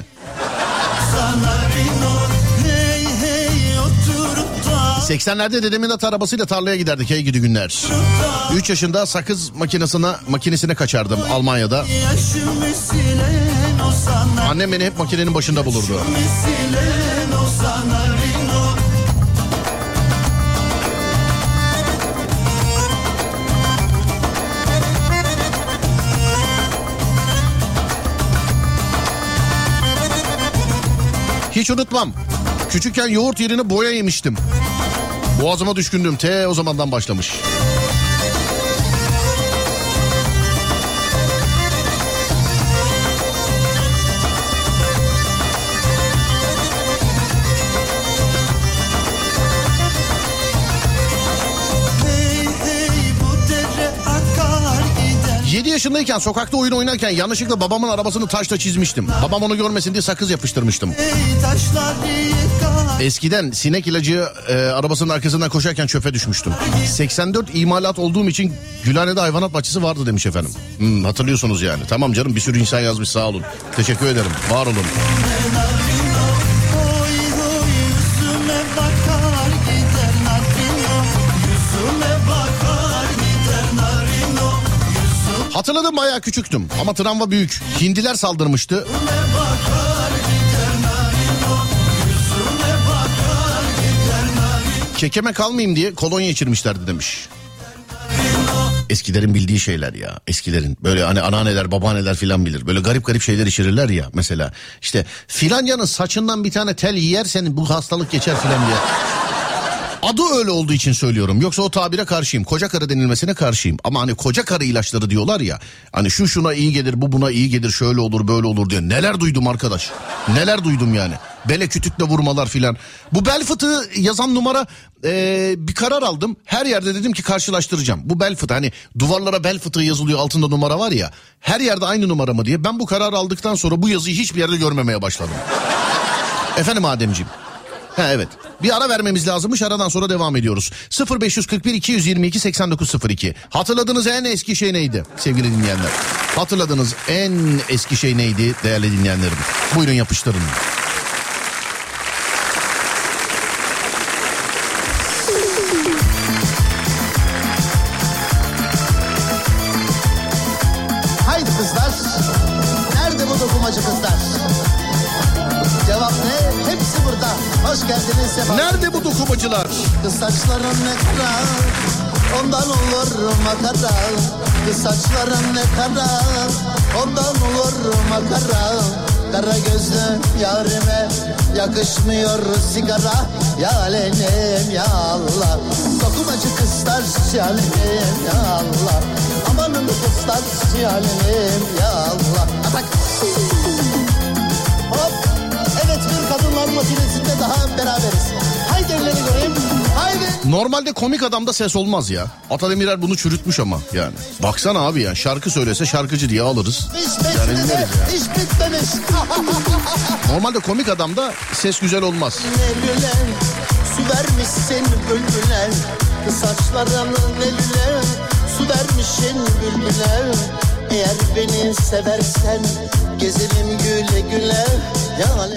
80'lerde dedemin at arabasıyla tarlaya giderdik hey gidi günler. 3 yaşında sakız makinesine makinesine kaçardım Almanya'da. Annem beni hep makinenin başında bulurdu. Hiç unutmam. Küçükken yoğurt yerine boya yemiştim. Boğazıma düşkündüm. T o zamandan başlamış. Yaşındayken sokakta oyun oynarken yanlışlıkla babamın arabasını taşla çizmiştim. Babam onu görmesin diye sakız yapıştırmıştım. Eskiden sinek ilacı e, arabasının arkasından koşarken çöpe düşmüştüm. 84 imalat olduğum için Gülhane'de hayvanat bahçesi vardı demiş efendim. Hmm, hatırlıyorsunuz yani. Tamam canım bir sürü insan yazmış sağ olun. Teşekkür ederim. Var olun. Hatırladım bayağı küçüktüm ama travma büyük. Hindiler saldırmıştı. Kekeme kalmayayım diye kolonya içirmişlerdi demiş. Eskilerin bildiği şeyler ya eskilerin böyle hani anneanneler babaanneler filan bilir böyle garip garip şeyler içirirler ya mesela işte filancanın saçından bir tane tel yersen bu hastalık geçer filan diye. Adı öyle olduğu için söylüyorum. Yoksa o tabire karşıyım. Koca karı denilmesine karşıyım. Ama hani koca karı ilaçları diyorlar ya. Hani şu şuna iyi gelir, bu buna iyi gelir, şöyle olur, böyle olur diye. Neler duydum arkadaş. Neler duydum yani. Bele kütükle vurmalar filan. Bu bel fıtığı yazan numara e, bir karar aldım. Her yerde dedim ki karşılaştıracağım. Bu bel fıtığı hani duvarlara bel fıtığı yazılıyor altında numara var ya. Her yerde aynı numara mı diye. Ben bu kararı aldıktan sonra bu yazıyı hiçbir yerde görmemeye başladım. (laughs) Efendim Ademciğim. Ha evet. Bir ara vermemiz lazımmış. Aradan sonra devam ediyoruz. 0541 222 8902. Hatırladığınız en eski şey neydi sevgili dinleyenler? Hatırladığınız en eski şey neydi değerli dinleyenlerim? Buyurun yapıştırın. Nerede bu dokumacılar? Kız saçların ne kara Ondan olur makara Kız saçların ne kara Ondan olur makara Kara gözlü yarime Yakışmıyor sigara. Ya alenim ya Allah Dokumacı kızlar şalim ya Allah. Amanın kızlar şalim ya Allah. Atak Hop Evet bir kadınlar makinesinde daha beraberiz Normalde komik adamda ses olmaz ya. Atademirer bunu çürütmüş ama yani. Baksana abi ya şarkı söylese şarkıcı diye alırız. Yani dinleriz ya. (laughs) Normalde komik adamda ses güzel olmaz. Su vermişsin bülbüle. Saçlarının nelüle, su vermişsin bülbüle. Eğer beni seversen, gezelim güle güle.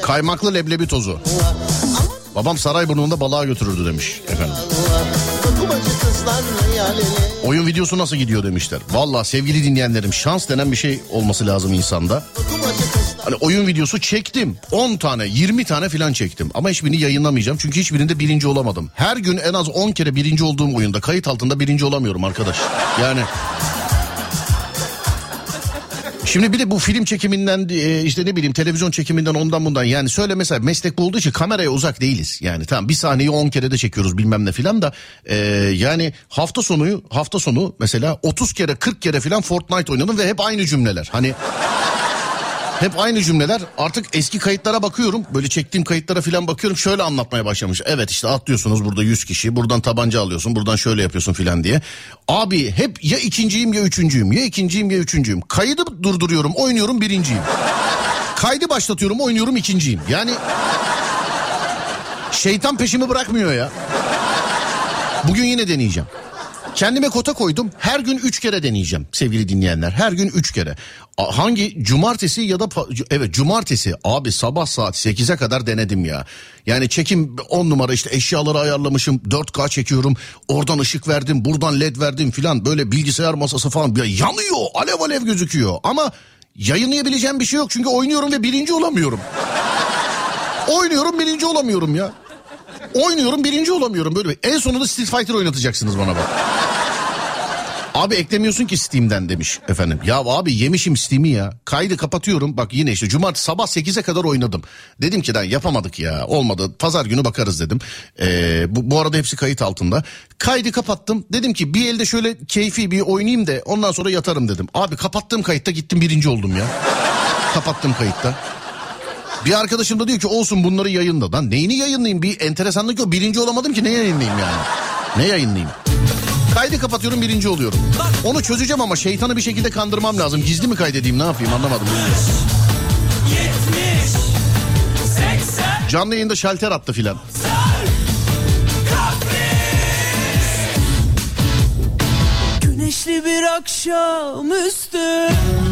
Kaymaklı leblebi tozu. Babam Sarayburnu'nda balığa götürürdü demiş efendim. Oyun videosu nasıl gidiyor demişler. Valla sevgili dinleyenlerim şans denen bir şey olması lazım insanda. Hani oyun videosu çektim. 10 tane 20 tane filan çektim. Ama hiçbirini yayınlamayacağım. Çünkü hiçbirinde birinci olamadım. Her gün en az 10 kere birinci olduğum oyunda kayıt altında birinci olamıyorum arkadaş. Yani... Şimdi bir de bu film çekiminden e, işte ne bileyim televizyon çekiminden ondan bundan yani söyle mesela meslek bu olduğu için kameraya uzak değiliz. Yani tamam bir sahneyi 10 kere de çekiyoruz bilmem ne filan da e, yani hafta sonu hafta sonu mesela 30 kere 40 kere filan Fortnite oynadım ve hep aynı cümleler. Hani hep aynı cümleler. Artık eski kayıtlara bakıyorum. Böyle çektiğim kayıtlara falan bakıyorum. Şöyle anlatmaya başlamış. Evet işte atlıyorsunuz burada 100 kişi. Buradan tabanca alıyorsun. Buradan şöyle yapıyorsun filan diye. Abi hep ya ikinciyim ya üçüncüyüm. Ya ikinciyim ya üçüncüyüm. Kaydı durduruyorum. Oynuyorum birinciyim. Kaydı başlatıyorum. Oynuyorum ikinciyim. Yani şeytan peşimi bırakmıyor ya. Bugün yine deneyeceğim. Kendime kota koydum. Her gün üç kere deneyeceğim sevgili dinleyenler. Her gün üç kere. Hangi cumartesi ya da evet cumartesi abi sabah saat 8'e kadar denedim ya. Yani çekim 10 numara işte eşyaları ayarlamışım 4K çekiyorum. Oradan ışık verdim buradan led verdim filan böyle bilgisayar masası falan ya yanıyor alev alev gözüküyor. Ama yayınlayabileceğim bir şey yok çünkü oynuyorum ve birinci olamıyorum. (laughs) Oynuyorum birinci olamıyorum ya. Oynuyorum birinci olamıyorum böyle. En sonunda Street Fighter oynatacaksınız bana bak. Abi eklemiyorsun ki Steam'den demiş efendim. Ya abi yemişim Steam'i ya. Kaydı kapatıyorum. Bak yine işte cumartesi sabah 8'e kadar oynadım. Dedim ki lan yapamadık ya. Olmadı. Pazar günü bakarız dedim. Ee, bu, bu arada hepsi kayıt altında. Kaydı kapattım. Dedim ki bir elde şöyle keyfi bir oynayayım da ondan sonra yatarım dedim. Abi kapattığım kayıtta gittim birinci oldum ya. kapattım kayıtta. Bir arkadaşım da diyor ki olsun bunları yayınla. Lan neyini yayınlayayım? Bir enteresanlık yok. Birinci olamadım ki ne yayınlayayım yani? Ne yayınlayayım? Kaydı kapatıyorum birinci oluyorum. Onu çözeceğim ama şeytanı bir şekilde kandırmam lazım. Gizli mi kaydedeyim ne yapayım anlamadım. Canlı yayında şalter attı filan. Güneşli bir akşamüstü Sevgililer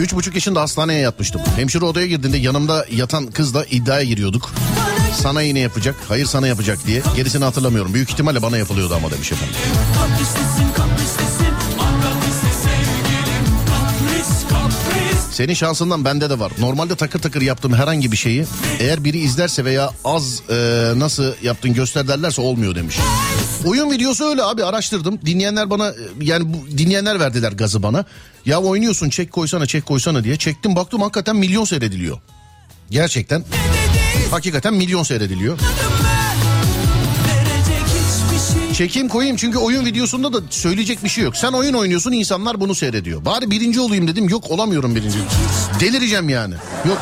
3,5 yaşında hastaneye yatmıştım. Hemşire odaya girdiğinde yanımda yatan kızla iddiaya giriyorduk. Sana iğne yapacak, hayır sana yapacak diye. Gerisini hatırlamıyorum. Büyük ihtimalle bana yapılıyordu ama demiş efendim. Senin şansından bende de var. Normalde takır takır yaptığım herhangi bir şeyi eğer biri izlerse veya az e, nasıl yaptın göster derlerse olmuyor demiş. Oyun videosu öyle abi araştırdım. Dinleyenler bana e, yani bu, dinleyenler verdiler gazı bana. Ya oynuyorsun çek koysana çek koysana diye. Çektim baktım hakikaten milyon seyrediliyor. Gerçekten hakikaten milyon seyrediliyor. Çekeyim koyayım çünkü oyun videosunda da söyleyecek bir şey yok. Sen oyun oynuyorsun insanlar bunu seyrediyor. Bari birinci olayım dedim yok olamıyorum birinci. Delireceğim yani. Yok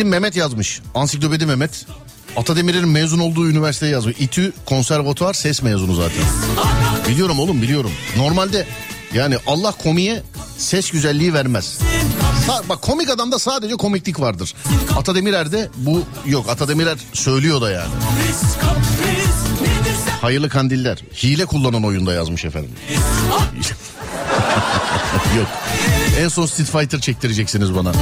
Bizim Mehmet yazmış. Ansiklopedi Mehmet. Atademir'in mezun olduğu üniversiteye yazmış. İTÜ konservatuvar ses mezunu zaten. Biliyorum oğlum biliyorum. Normalde yani Allah komiye Ses güzelliği vermez. Bak komik adamda sadece komiklik vardır. Ata Demirer'de bu yok. Ata Demirer söylüyor da yani. Hayırlı kandiller. Hile kullanan oyunda yazmış efendim. (laughs) yok. En son Street Fighter çektireceksiniz bana.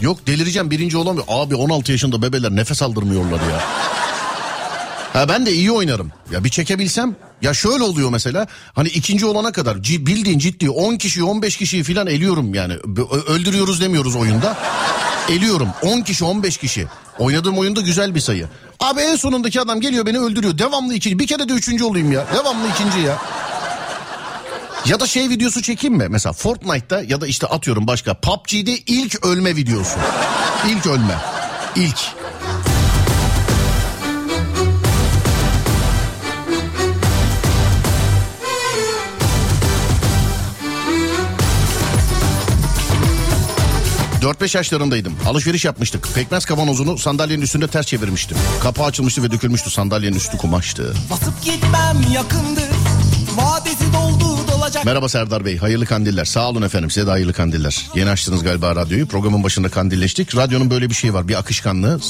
Yok delireceğim birinci olamıyor. Abi 16 yaşında bebeler nefes aldırmıyorlar ya. Ha ben de iyi oynarım. Ya bir çekebilsem ya şöyle oluyor mesela hani ikinci olana kadar bildiğin ciddi 10 kişi 15 kişiyi falan eliyorum yani. Öldürüyoruz demiyoruz oyunda. Eliyorum 10 kişi 15 kişi. Oynadığım oyunda güzel bir sayı. Abi en sonundaki adam geliyor beni öldürüyor. Devamlı ikinci. Bir kere de üçüncü olayım ya. Devamlı ikinci ya. Ya da şey videosu çekeyim mi? Mesela Fortnite'da ya da işte atıyorum başka. PUBG'de ilk ölme videosu. İlk ölme. İlk. Dört beş yaşlarındaydım. Alışveriş yapmıştık. Pekmez kavanozunu sandalyenin üstünde ters çevirmiştim. Kapağı açılmıştı ve dökülmüştü. Sandalyenin üstü kumaştı. Basıp gitmem yakındır Vadesi doldu dolacak Merhaba Serdar Bey. Hayırlı kandiller. Sağ olun efendim. Size de hayırlı kandiller. Yeni açtınız galiba radyoyu. Programın başında kandilleştik. Radyonun böyle bir şeyi var. Bir akışkanlığı.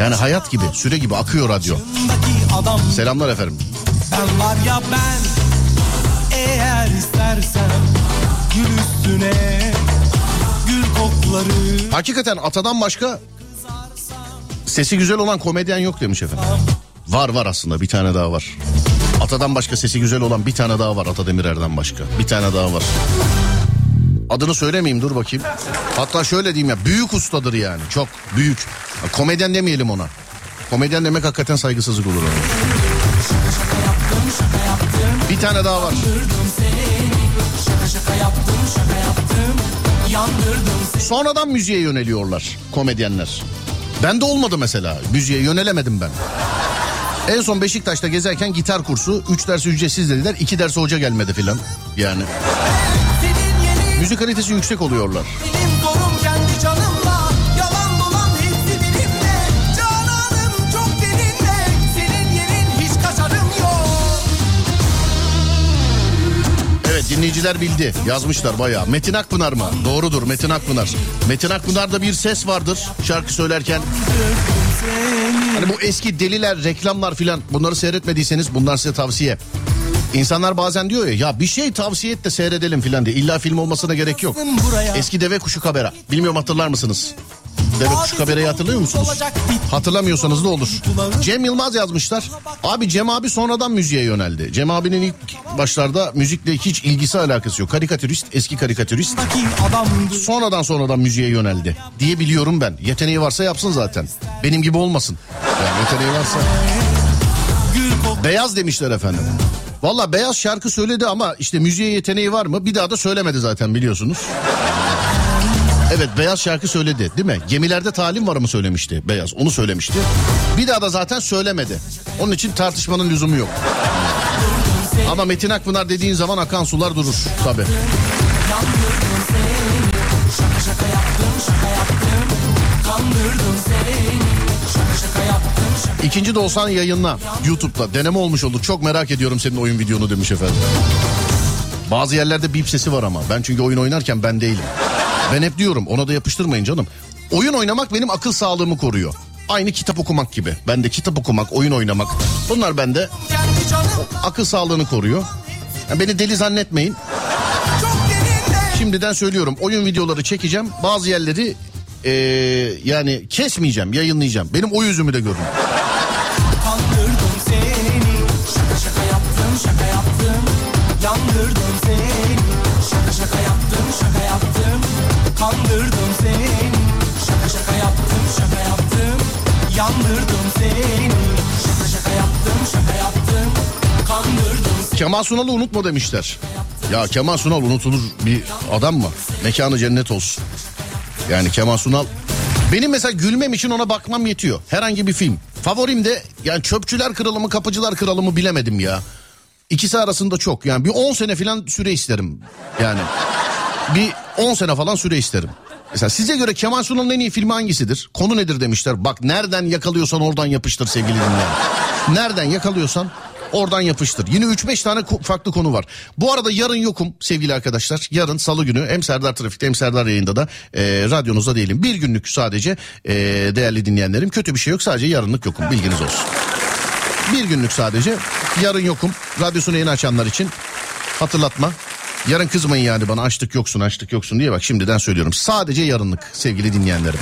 Yani hayat gibi, süre gibi akıyor radyo. Selamlar efendim. Ben var ya ben Eğer istersen Gül üstüne Gül kokları Hakikaten atadan başka sesi güzel olan komedyen yok demiş efendim. Var var aslında bir tane daha var. Atadan başka sesi güzel olan bir tane daha var Ata Demirer'den başka. Bir tane daha var. Adını söylemeyeyim dur bakayım. Hatta şöyle diyeyim ya büyük ustadır yani çok büyük. Komedyen demeyelim ona. Komedyen demek hakikaten saygısızlık olur ona. Bir tane daha var. Sonradan müziğe yöneliyorlar komedyenler. Ben de olmadı mesela. Müziğe yönelemedim ben. En son Beşiktaş'ta gezerken gitar kursu 3 ders ücretsiz dediler. 2 ders hoca gelmedi filan. Yani. Müzik kalitesi yüksek oluyorlar. Evet dinleyiciler bildi. Yazmışlar bayağı. Metin Akpınar mı? Doğrudur Metin Akpınar. Metin Akpınar'da bir ses vardır şarkı söylerken. Hani bu eski deliler, reklamlar filan bunları seyretmediyseniz bunlar size tavsiye. İnsanlar bazen diyor ya ya bir şey tavsiye et de seyredelim filan diye. İlla film olmasına gerek yok. Eski Deve Kuşu Kabera. Bilmiyorum hatırlar mısınız? Deve Kuşu Kabera'yı hatırlıyor musunuz? Hatırlamıyorsanız da olur. Cem Yılmaz yazmışlar. Abi Cem abi sonradan müziğe yöneldi. Cem abinin ilk başlarda müzikle hiç ilgisi alakası yok. Karikatürist, eski karikatürist. Sonradan sonradan müziğe yöneldi. Diye biliyorum ben. Yeteneği varsa yapsın zaten. Benim gibi olmasın. Yani yeteneği varsa. Beyaz demişler efendim. Valla Beyaz şarkı söyledi ama işte müziğe yeteneği var mı? Bir daha da söylemedi zaten biliyorsunuz. Evet Beyaz şarkı söyledi değil mi? Gemilerde talim var mı söylemişti Beyaz onu söylemişti. Bir daha da zaten söylemedi. Onun için tartışmanın lüzumu yok. Ama Metin Akpınar dediğin zaman akan sular durur tabi. Şaka şaka yaptım şaka yaptım Kandırdım seni Şaka şaka yaptım şaka İkinci de olsan yayınla YouTube'da deneme olmuş olur. Çok merak ediyorum senin oyun videonu demiş efendim. Bazı yerlerde bip sesi var ama ben çünkü oyun oynarken ben değilim. Ben hep diyorum ona da yapıştırmayın canım. Oyun oynamak benim akıl sağlığımı koruyor. Aynı kitap okumak gibi. Ben de kitap okumak, oyun oynamak. Bunlar bende akıl sağlığını koruyor. Yani beni deli zannetmeyin. Şimdiden söylüyorum oyun videoları çekeceğim. Bazı yerleri eee, yani kesmeyeceğim, yayınlayacağım. Benim o yüzümü de görün. Yandırdım seni Kandırdım seni Şaka şaka yaptım şaka yaptım Yandırdım seni Şaka şaka yaptım şaka yaptım Kandırdım seni Kemal Sunal'ı unutma demişler. Ya Kemal Sunal unutulur bir adam mı? Mekanı cennet olsun. Yani Kemal Sunal benim mesela gülmem için ona bakmam yetiyor. Herhangi bir film. Favorim de yani Çöpçüler Kralı mı Kapıcılar Kralı mı bilemedim ya. İkisi arasında çok yani bir 10 sene falan süre isterim. Yani bir 10 sene falan süre isterim. Mesela size göre Kemal Sunal'ın en iyi filmi hangisidir? Konu nedir demişler. Bak nereden yakalıyorsan oradan yapıştır sevgili dinleyen. Nereden yakalıyorsan Oradan yapıştır. Yine 3-5 tane farklı konu var. Bu arada yarın yokum sevgili arkadaşlar. Yarın salı günü hem Serdar Trafik'te hem Serdar yayında da e, radyonuzda değilim. Bir günlük sadece e, değerli dinleyenlerim. Kötü bir şey yok sadece yarınlık yokum bilginiz olsun. Bir günlük sadece. Yarın yokum. Radyosunu yeni açanlar için hatırlatma. Yarın kızmayın yani bana açtık yoksun açtık yoksun diye bak şimdiden söylüyorum. Sadece yarınlık sevgili dinleyenlerim.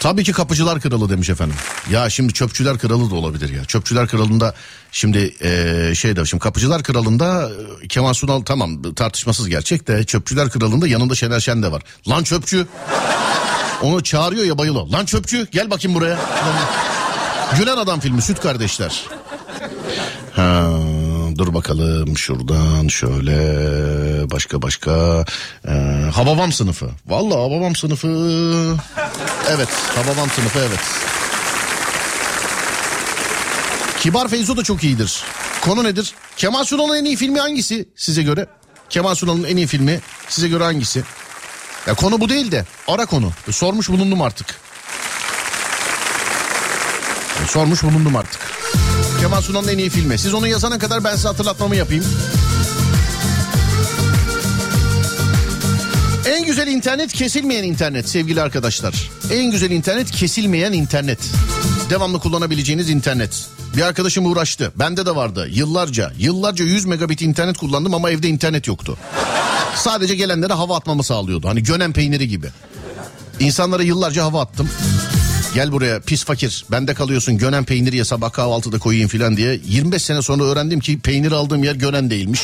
Tabii ki kapıcılar kralı demiş efendim. Ya şimdi çöpçüler kralı da olabilir ya. Çöpçüler kralında şimdi eee şey de şimdi kapıcılar kralında e, Kemal Sunal tamam tartışmasız gerçek de çöpçüler kralında yanında Şener Şen de var. Lan çöpçü. Onu çağırıyor ya bayılıyor. Lan çöpçü gel bakayım buraya. Gülen Adam filmi Süt Kardeşler. Ha, dur bakalım şuradan şöyle başka başka ee, Hababam sınıfı. Vallahi Hababam sınıfı. Evet Hababam sınıfı evet. Kibar Feyzo da çok iyidir. Konu nedir? Kemal Sunal'ın en iyi filmi hangisi size göre? Kemal Sunal'ın en iyi filmi size göre hangisi? Ya konu bu değil de ara konu. Sormuş bulundum artık. Sormuş bulundum artık. Kemal Sunal'ın en iyi filmi. Siz onu yazana kadar ben size hatırlatmamı yapayım. En güzel internet kesilmeyen internet sevgili arkadaşlar. En güzel internet kesilmeyen internet. Devamlı kullanabileceğiniz internet. Bir arkadaşım uğraştı. Bende de vardı. Yıllarca, yıllarca 100 megabit internet kullandım ama evde internet yoktu. Sadece gelenlere hava atmamı sağlıyordu. Hani gönen peyniri gibi. İnsanlara yıllarca hava attım. Gel buraya pis fakir bende kalıyorsun gönen peynir ye sabah kahvaltıda koyayım filan diye. 25 sene sonra öğrendim ki peynir aldığım yer gönen değilmiş.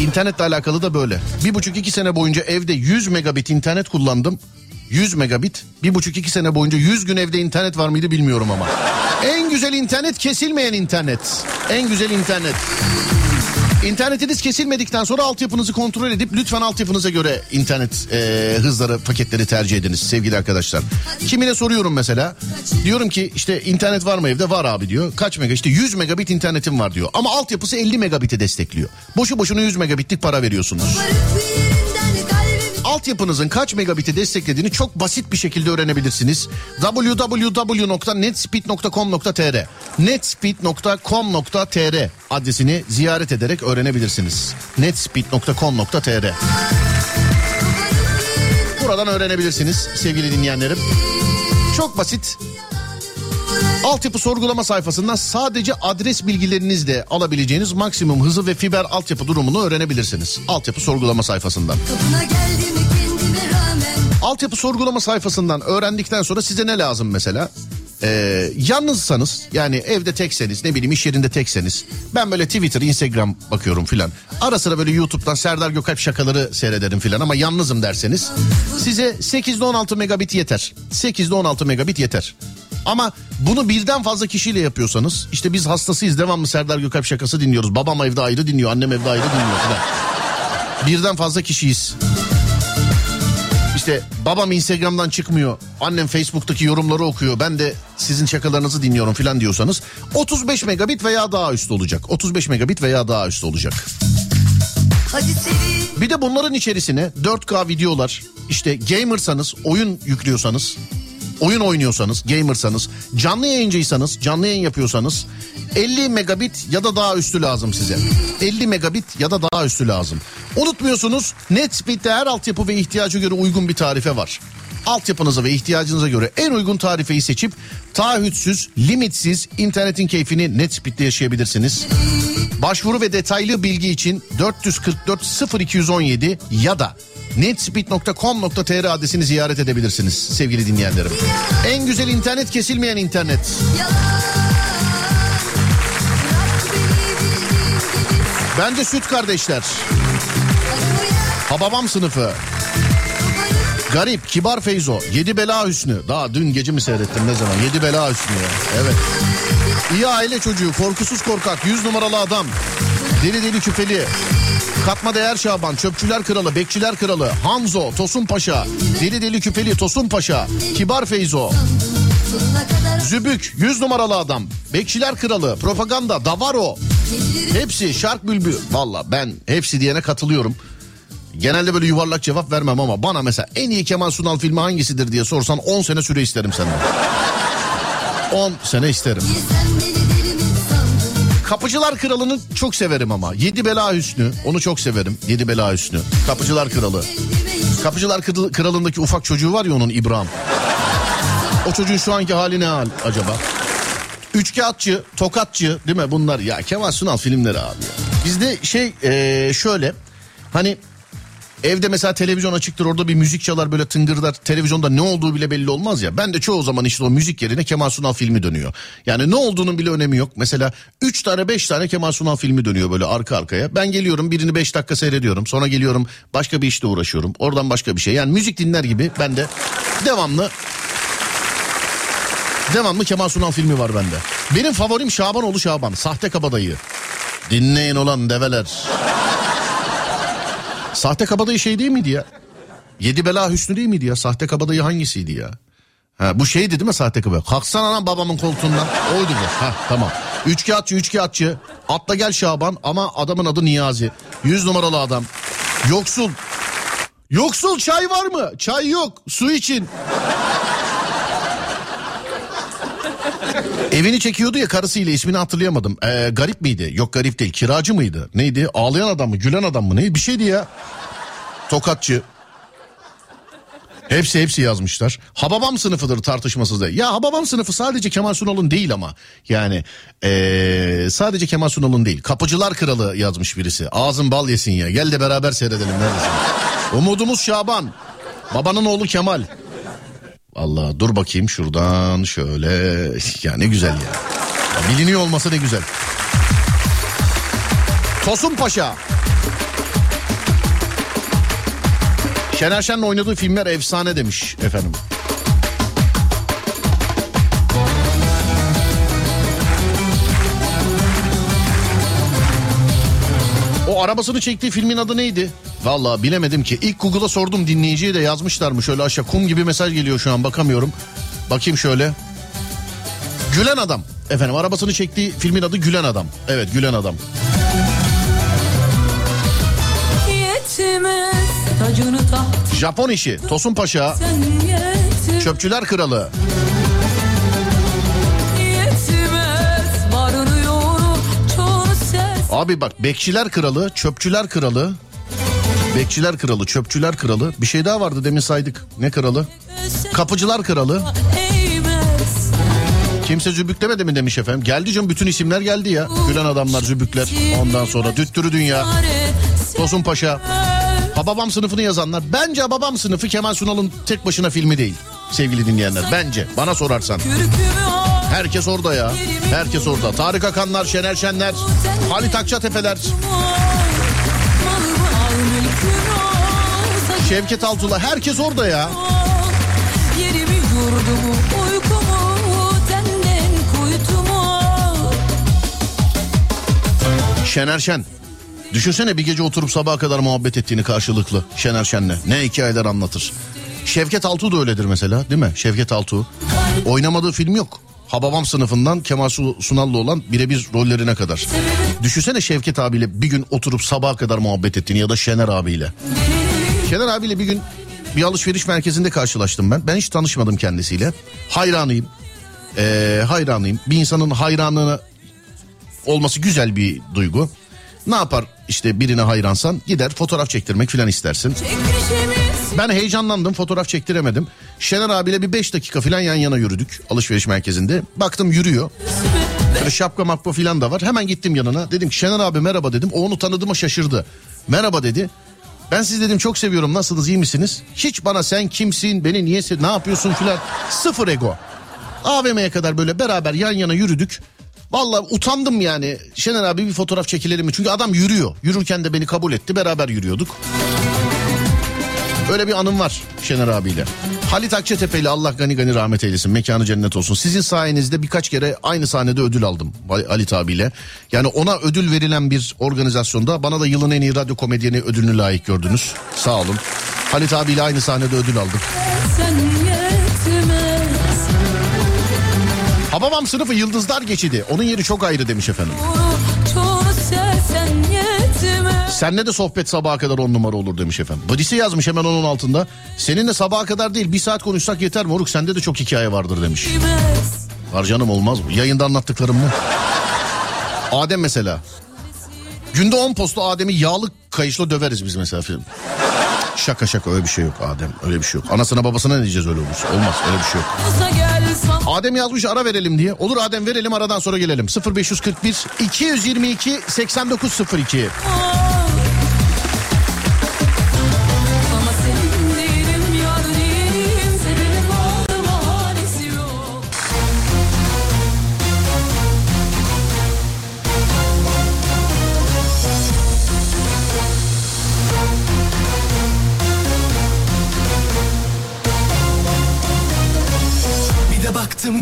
İnternetle alakalı da böyle. Bir buçuk iki sene boyunca evde 100 megabit internet kullandım. 100 megabit. Bir buçuk iki sene boyunca 100 gün evde internet var mıydı bilmiyorum ama. En güzel internet kesilmeyen internet. En güzel internet. İnternetiniz kesilmedikten sonra altyapınızı kontrol edip lütfen altyapınıza göre internet e, hızları paketleri tercih ediniz sevgili arkadaşlar. Kimine soruyorum mesela diyorum ki işte internet var mı evde var abi diyor. Kaç mega işte 100 megabit internetim var diyor ama altyapısı 50 megabit'i destekliyor. Boşu boşuna 100 megabitlik para veriyorsunuz. Altyapınızın kaç megabit'i desteklediğini çok basit bir şekilde öğrenebilirsiniz. www.netspeed.com.tr netspeed.com.tr adresini ziyaret ederek öğrenebilirsiniz. netspeed.com.tr Buradan öğrenebilirsiniz sevgili dinleyenlerim. Çok basit. Altyapı sorgulama sayfasından sadece adres bilgilerinizle alabileceğiniz maksimum hızı ve fiber altyapı durumunu öğrenebilirsiniz. Altyapı sorgulama sayfasından. Altyapı sorgulama sayfasından öğrendikten sonra size ne lazım mesela? Ee, yalnızsanız yani evde tekseniz ne bileyim iş yerinde tekseniz ben böyle Twitter, Instagram bakıyorum filan. Ara sıra böyle YouTube'dan Serdar Gökalp şakaları seyrederim filan ama yalnızım derseniz size 8'de 16 megabit yeter. 8'de 16 megabit yeter. Ama bunu birden fazla kişiyle yapıyorsanız işte biz hastasıyız devamlı Serdar Gökalp şakası dinliyoruz. Babam evde ayrı dinliyor, annem evde ayrı dinliyor filan. Birden fazla kişiyiz. İşte babam Instagram'dan çıkmıyor. Annem Facebook'taki yorumları okuyor. Ben de sizin şakalarınızı dinliyorum falan diyorsanız 35 megabit veya daha üstü olacak. 35 megabit veya daha üstü olacak. Bir de bunların içerisine 4K videolar, işte gamersanız, oyun yüklüyorsanız, oyun oynuyorsanız, gamersanız, canlı yayıncıysanız, canlı yayın yapıyorsanız 50 megabit ya da daha üstü lazım size. 50 megabit ya da daha üstü lazım. Unutmuyorsunuz NetSpeed'de her altyapı ve ihtiyaca göre uygun bir tarife var. Altyapınıza ve ihtiyacınıza göre en uygun tarifeyi seçip taahhütsüz, limitsiz internetin keyfini NetSpeed'de yaşayabilirsiniz. Başvuru ve detaylı bilgi için 444 0217 ya da netspeed.com.tr adresini ziyaret edebilirsiniz sevgili dinleyenlerim. En güzel internet kesilmeyen internet. Bence süt kardeşler. Hababam sınıfı. Garip, kibar Feyzo, Yedi Bela Hüsnü. Daha dün gece mi seyrettim ne zaman? Yedi Bela Hüsnü ya. Evet. İyi aile çocuğu, korkusuz korkak, yüz numaralı adam. Deli deli küpeli. Katma değer Şaban, Çöpçüler Kralı, Bekçiler Kralı, Hanzo, Tosun Paşa, Deli Deli Küpeli, Tosun Paşa, Kibar Feyzo, Zübük, yüz numaralı adam, Bekçiler Kralı, Propaganda, Davaro. Hepsi Şark Bülbül. Valla ben hepsi diyene katılıyorum. Genelde böyle yuvarlak cevap vermem ama bana mesela en iyi Kemal Sunal filmi hangisidir diye sorsan 10 sene süre isterim senden. (laughs) 10 sene isterim. Kapıcılar Kralı'nı çok severim ama. Yedi Bela Hüsnü onu çok severim. Yedi Bela Hüsnü. Kapıcılar Kralı. Kapıcılar Kralı- Kralı'ndaki ufak çocuğu var ya onun İbrahim. O çocuğun şu anki hali ne hal acaba? Üçkağıtçı, tokatçı değil mi bunlar? Ya Kemal Sunal filmleri abi. Bizde şey eee, şöyle hani evde mesela televizyon açıktır orada bir müzik çalar böyle tıngırdar. Televizyonda ne olduğu bile belli olmaz ya. Ben de çoğu zaman işte o müzik yerine Kemal Sunal filmi dönüyor. Yani ne olduğunun bile önemi yok. Mesela 3 tane 5 tane Kemal Sunal filmi dönüyor böyle arka arkaya. Ben geliyorum birini 5 dakika seyrediyorum. Sonra geliyorum başka bir işle uğraşıyorum. Oradan başka bir şey. Yani müzik dinler gibi ben de devamlı Devamlı Kemal Sunal filmi var bende. Benim favorim Şabanoğlu Şaban. Sahte kabadayı. Dinleyin olan develer. Sahte kabadayı şey değil miydi ya? Yedi bela hüsnü değil miydi ya? Sahte kabadayı hangisiydi ya? Ha, bu şeydi değil mi sahte kabadayı? Kalksana lan babamın koltuğundan. Oydu bu. Ha, tamam. Üçkağıtçı üçkağıtçı. Atla gel Şaban ama adamın adı Niyazi. Yüz numaralı adam. Yoksul. Yoksul çay var mı? Çay yok. Su için. Evini çekiyordu ya karısıyla ismini hatırlayamadım. Ee, garip miydi? Yok garip değil. Kiracı mıydı? Neydi? Ağlayan adam mı? Gülen adam mı? Neydi? Bir şeydi ya. Tokatçı. Hepsi hepsi yazmışlar. Hababam sınıfıdır tartışmasız da. Ya Hababam sınıfı sadece Kemal Sunal'ın değil ama. Yani ee, sadece Kemal Sunal'ın değil. Kapıcılar Kralı yazmış birisi. Ağzın bal yesin ya. Gel de beraber seyredelim. Umudumuz Şaban. Babanın oğlu Kemal. Allah dur bakayım şuradan şöyle. (laughs) Ya ne güzel ya. ya biliniyor olması ne güzel. Tosun Paşa. Şener Şen'le oynadığı filmler efsane demiş efendim. O arabasını çektiği filmin adı neydi? Vallahi bilemedim ki. İlk Google'a sordum dinleyiciye de yazmışlar mı? Şöyle aşağı kum gibi mesaj geliyor şu an bakamıyorum. Bakayım şöyle. Gülen Adam. Efendim arabasını çektiği filmin adı Gülen Adam. Evet Gülen Adam. Japon işi. Tosun Paşa. Çöpçüler Kralı. Abi bak Bekçiler Kralı, Çöpçüler Kralı. Bekçiler Kralı, Çöpçüler Kralı. Bir şey daha vardı demin saydık. Ne kralı? Kapıcılar Kralı. Kimse zübük demedi mi demiş efendim. Geldi canım bütün isimler geldi ya. Gülen adamlar, zübükler. Ondan sonra Düttürü Dünya, Tosun Paşa. Hababam sınıfını yazanlar. Bence Hababam sınıfı Kemal Sunal'ın tek başına filmi değil. Sevgili dinleyenler. Bence. Bana sorarsan. Herkes orada ya. Herkes orada. Tarık Akanlar, Şener Şenler, Halit Akçatepe'ler, Şevket Altula. Herkes orada ya. Yerimi yurdumu uykumu tenden kuytumu. Şener Şen. Düşünsene bir gece oturup sabaha kadar muhabbet ettiğini karşılıklı Şener Şen'le. Ne hikayeler anlatır. Şevket Altuğ da öyledir mesela değil mi? Şevket Altuğ. Oynamadığı film yok. Hababam sınıfından Kemal Su- Sunal'la olan birebir rollerine kadar. Düşünsene Şevket abiyle bir gün oturup sabaha kadar muhabbet ettiğini ya da Şener abiyle. Şener abiyle bir gün bir alışveriş merkezinde karşılaştım ben. Ben hiç tanışmadım kendisiyle. Hayranıyım. Ee, hayranıyım. Bir insanın hayranlığına olması güzel bir duygu. Ne yapar işte birine hayransan gider fotoğraf çektirmek filan istersin. Ben heyecanlandım fotoğraf çektiremedim. Şener abiyle bir 5 dakika filan yan yana yürüdük alışveriş merkezinde. Baktım yürüyor. Böyle şapka makba filan da var. Hemen gittim yanına. Dedim ki Şener abi merhaba dedim. O onu tanıdığıma şaşırdı. Merhaba dedi. Ben siz dedim çok seviyorum nasılsınız iyi misiniz? Hiç bana sen kimsin beni niye ne yapıyorsun filan. Sıfır ego. AVM'ye kadar böyle beraber yan yana yürüdük. Vallahi utandım yani. Şener abi bir fotoğraf çekilelim mi? Çünkü adam yürüyor. Yürürken de beni kabul etti. Beraber yürüyorduk. Öyle bir anım var Şener abiyle. Halit Akçatepe'yle Allah gani gani rahmet eylesin. Mekanı cennet olsun. Sizin sayenizde birkaç kere aynı sahnede ödül aldım Halit abiyle. Yani ona ödül verilen bir organizasyonda bana da yılın en iyi radyo komedyeni ödülünü layık gördünüz. Sağ olun. Halit abiyle aynı sahnede ödül yetmez Hababam sınıfı Yıldızlar Geçidi. Onun yeri çok ayrı demiş efendim. Çoğunu sevsen Senle de sohbet sabaha kadar on numara olur demiş efendim. Badisi yazmış hemen onun altında. Seninle sabaha kadar değil bir saat konuşsak yeter moruk sende de çok hikaye vardır demiş. Var canım olmaz mı? Yayında anlattıklarım mı? Adem mesela. Günde 10 posta Adem'i yağlı kayışla döveriz biz mesela film. Şaka şaka öyle bir şey yok Adem. Öyle bir şey yok. Anasına babasına ne diyeceğiz öyle olursa? Olmaz öyle bir şey yok. Adem yazmış ara verelim diye. Olur Adem verelim aradan sonra gelelim. 0541 222 8902.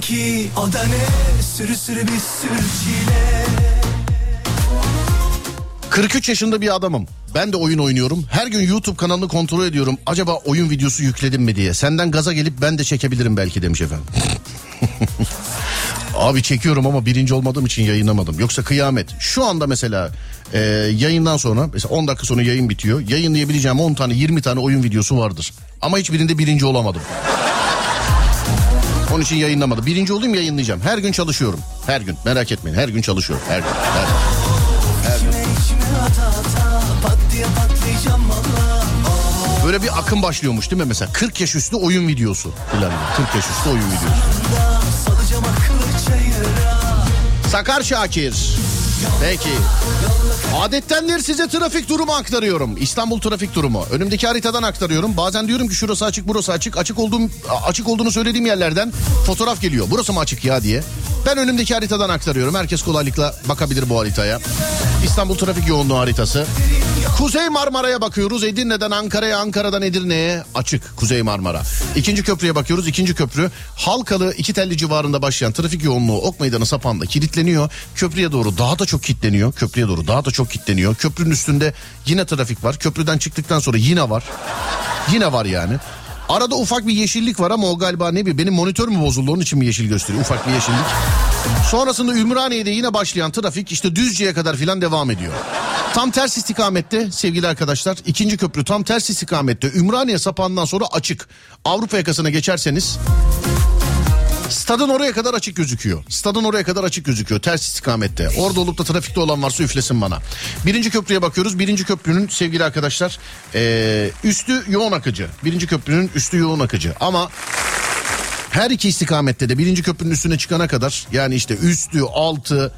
ki o da ne Sürü sürü bir sürü çile 43 yaşında bir adamım. Ben de oyun oynuyorum. Her gün YouTube kanalını kontrol ediyorum. Acaba oyun videosu yükledim mi diye. Senden gaza gelip ben de çekebilirim belki demiş efendim. (laughs) Abi çekiyorum ama birinci olmadığım için yayınlamadım. Yoksa kıyamet. Şu anda mesela e, yayından sonra mesela 10 dakika sonra yayın bitiyor. Yayınlayabileceğim 10 tane 20 tane oyun videosu vardır. Ama hiçbirinde birinci olamadım. Onun için yayınlamadım. Birinci olayım yayınlayacağım. Her gün çalışıyorum. Her gün merak etmeyin. Her gün çalışıyorum. Her gün. Her gün. Patlayacağım valla Böyle bir akım başlıyormuş değil mi mesela? 40 yaş üstü oyun videosu filan. 40 yaş üstü oyun videosu. Sakar Şakir. Peki. Adettendir size trafik durumu aktarıyorum. İstanbul trafik durumu. Önümdeki haritadan aktarıyorum. Bazen diyorum ki şurası açık, burası açık. Açık olduğum açık olduğunu söylediğim yerlerden fotoğraf geliyor. Burası mı açık ya diye. Ben önümdeki haritadan aktarıyorum. Herkes kolaylıkla bakabilir bu haritaya. İstanbul trafik yoğunluğu haritası. Kuzey Marmara'ya bakıyoruz. Edirne'den Ankara'ya, Ankara'dan Edirne'ye açık Kuzey Marmara. İkinci köprüye bakıyoruz. İkinci köprü Halkalı iki telli civarında başlayan trafik yoğunluğu Ok Meydanı Sapan'da kilitleniyor. Köprüye doğru daha da çok kilitleniyor. Köprüye doğru daha da çok kilitleniyor. Köprünün üstünde yine trafik var. Köprüden çıktıktan sonra yine var. Yine var yani. Arada ufak bir yeşillik var ama o galiba ne bileyim benim monitör mü bozuldu onun için mi yeşil gösteriyor ufak bir yeşillik. Sonrasında Ümraniye'de yine başlayan trafik işte Düzce'ye kadar filan devam ediyor. Tam ters istikamette sevgili arkadaşlar ikinci köprü tam ters istikamette Ümraniye sapağından sonra açık. Avrupa yakasına geçerseniz Stadın oraya kadar açık gözüküyor. Stadın oraya kadar açık gözüküyor. Ters istikamette. Orada olup da trafikte olan varsa üflesin bana. Birinci köprüye bakıyoruz. Birinci köprünün sevgili arkadaşlar ee, üstü yoğun akıcı. Birinci köprünün üstü yoğun akıcı. Ama her iki istikamette de birinci köprünün üstüne çıkana kadar yani işte üstü altı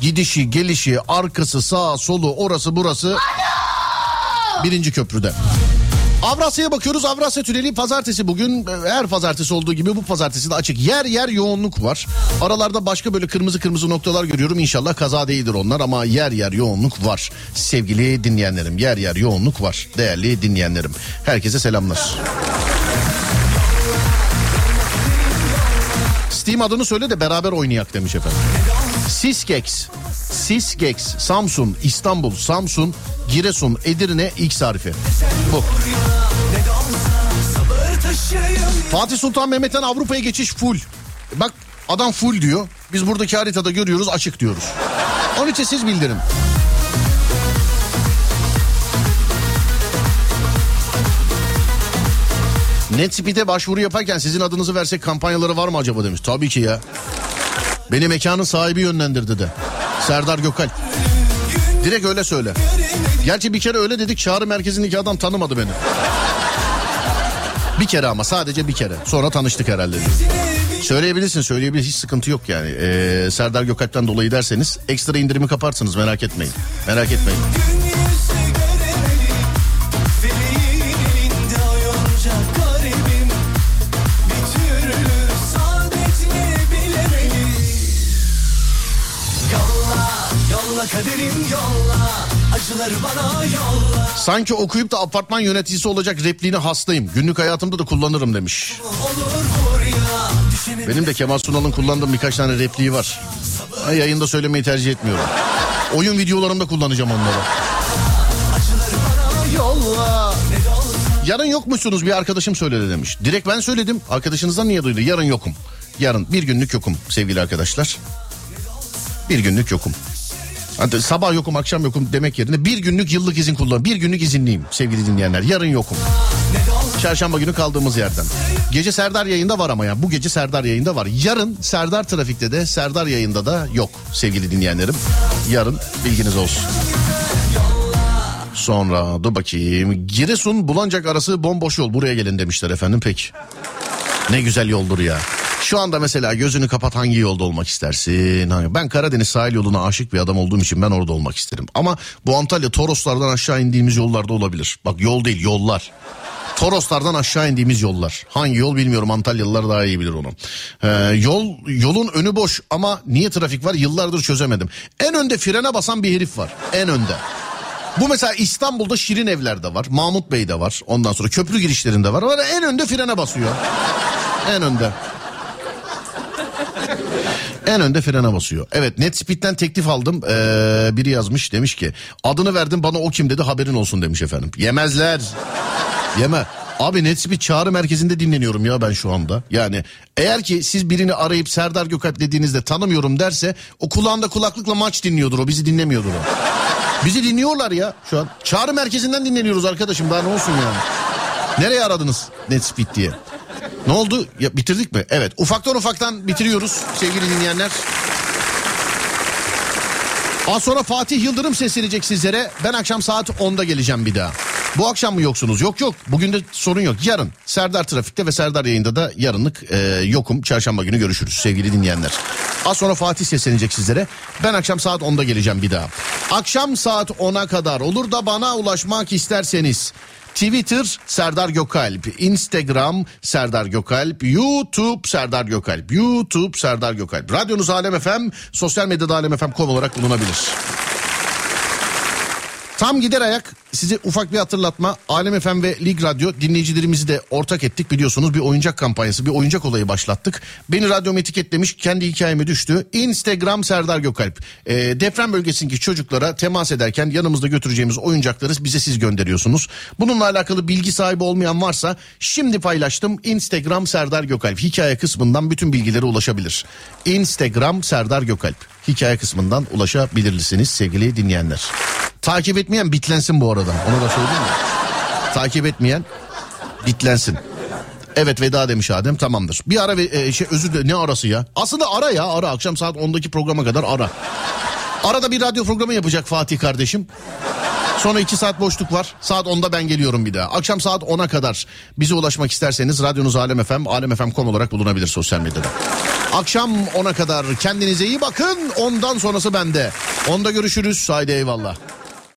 gidişi gelişi arkası sağ solu orası burası birinci köprüde. Avrasya'ya bakıyoruz. Avrasya Tüneli pazartesi bugün e, her pazartesi olduğu gibi bu pazartesi de açık. Yer yer yoğunluk var. Aralarda başka böyle kırmızı kırmızı noktalar görüyorum. İnşallah kaza değildir onlar ama yer yer yoğunluk var. Sevgili dinleyenlerim yer yer yoğunluk var. Değerli dinleyenlerim. Herkese selamlar. Steam adını söyle de beraber oynayak demiş efendim. Sisgex, Sisgex, Samsun, İstanbul, Samsun, Giresun, Edirne X harfi. Bu. Fatih Sultan Mehmet'ten Avrupa'ya geçiş full. Bak adam full diyor. Biz buradaki haritada görüyoruz açık diyoruz. Onun için siz bildirin. NetSpeed'e başvuru yaparken sizin adınızı versek kampanyaları var mı acaba demiş. Tabii ki ya. Beni mekanın sahibi yönlendirdi de. Serdar Gökalp. Direkt öyle söyle. Gerçi bir kere öyle dedik çağrı merkezindeki adam tanımadı beni. Bir kere ama sadece bir kere. Sonra tanıştık herhalde. Söyleyebilirsin söyleyebilirsin hiç sıkıntı yok yani. Ee, Serdar Gökalp'ten dolayı derseniz ekstra indirimi kaparsınız merak etmeyin. Merak etmeyin. Kaderim yolla Acıları bana yolla Sanki okuyup da apartman yöneticisi olacak repliğini hastayım. Günlük hayatımda da kullanırım demiş. Ya Benim de Kemal Sunal'ın kullandığım birkaç tane repliği var. Ha, yayında söylemeyi tercih etmiyorum. Oyun videolarımda kullanacağım onları. Yolla. Yarın yokmuşsunuz bir arkadaşım söyledi demiş. Direkt ben söyledim. Arkadaşınızdan niye duydu? Yarın yokum. Yarın bir günlük yokum sevgili arkadaşlar. Bir günlük yokum. Hadi sabah yokum akşam yokum demek yerine bir günlük yıllık izin kullan. Bir günlük izinliyim sevgili dinleyenler. Yarın yokum. Çarşamba günü kaldığımız yerden. Gece Serdar yayında var ama ya. Bu gece Serdar yayında var. Yarın Serdar Trafik'te de Serdar yayında da yok sevgili dinleyenlerim. Yarın bilginiz olsun. Sonra dur bakayım. Giresun Bulancak arası bomboş yol. Buraya gelin demişler efendim peki. Ne güzel yoldur ya. Şu anda mesela gözünü kapat hangi yolda olmak istersin? Hangi- Ben Karadeniz sahil yoluna aşık bir adam olduğum için ben orada olmak isterim. Ama bu Antalya Toroslardan aşağı indiğimiz yollarda olabilir. Bak yol değil yollar. Toroslardan aşağı indiğimiz yollar. Hangi yol bilmiyorum Antalyalılar daha iyi bilir onu. Ee, yol yolun önü boş ama niye trafik var yıllardır çözemedim. En önde frene basan bir herif var. En önde. Bu mesela İstanbul'da Şirin Evler'de var. Mahmut Bey'de var. Ondan sonra köprü girişlerinde var. var en önde frene basıyor. En önde. En önde frene basıyor. Evet Netspeed'den teklif aldım. Ee, biri yazmış demiş ki adını verdim bana o kim dedi haberin olsun demiş efendim. Yemezler. Yeme. Abi Netspeed çağrı merkezinde dinleniyorum ya ben şu anda. Yani eğer ki siz birini arayıp Serdar Gökalp dediğinizde tanımıyorum derse o kulağında kulaklıkla maç dinliyordur o bizi dinlemiyordur o. Bizi dinliyorlar ya şu an. Çağrı merkezinden dinleniyoruz arkadaşım daha ne olsun yani. Nereye aradınız Netspeed diye? Ne oldu? Ya, bitirdik mi? Evet. Ufaktan ufaktan bitiriyoruz sevgili dinleyenler. Az sonra Fatih Yıldırım seslenecek sizlere. Ben akşam saat 10'da geleceğim bir daha. Bu akşam mı yoksunuz? Yok yok. Bugün de sorun yok. Yarın Serdar Trafik'te ve Serdar yayında da yarınlık e, yokum. Çarşamba günü görüşürüz sevgili dinleyenler. Az sonra Fatih seslenecek sizlere. Ben akşam saat 10'da geleceğim bir daha. Akşam saat 10'a kadar olur da bana ulaşmak isterseniz Twitter Serdar Gökalp, Instagram Serdar Gökalp, YouTube Serdar Gökalp, YouTube Serdar Gökalp. Radyonuz Alem FM, sosyal medyada Alem FM.com olarak bulunabilir. Tam gider ayak size ufak bir hatırlatma. Alem FM ve Lig Radyo dinleyicilerimizi de ortak ettik biliyorsunuz. Bir oyuncak kampanyası, bir oyuncak olayı başlattık. Beni radyom etiketlemiş, kendi hikayeme düştü. Instagram Serdar Gökalp. Ee, deprem bölgesindeki çocuklara temas ederken yanımızda götüreceğimiz oyuncakları bize siz gönderiyorsunuz. Bununla alakalı bilgi sahibi olmayan varsa şimdi paylaştım. Instagram Serdar Gökalp. Hikaye kısmından bütün bilgilere ulaşabilir. Instagram Serdar Gökalp. Hikaye kısmından ulaşabilirsiniz sevgili dinleyenler. Takip etmeyen bitlensin bu arada. Onu da söyleyeyim mi? Takip etmeyen bitlensin. Evet veda demiş Adem tamamdır. Bir ara e, şey özür dilerim ne arası ya? Aslında ara ya ara akşam saat 10'daki programa kadar ara. Arada bir radyo programı yapacak Fatih kardeşim. Sonra iki saat boşluk var. Saat 10'da ben geliyorum bir daha. Akşam saat 10'a kadar bize ulaşmak isterseniz radyonuz Alem FM, alemfm.com olarak bulunabilir sosyal medyada. Akşam 10'a kadar kendinize iyi bakın. Ondan sonrası bende. Onda görüşürüz. Haydi eyvallah.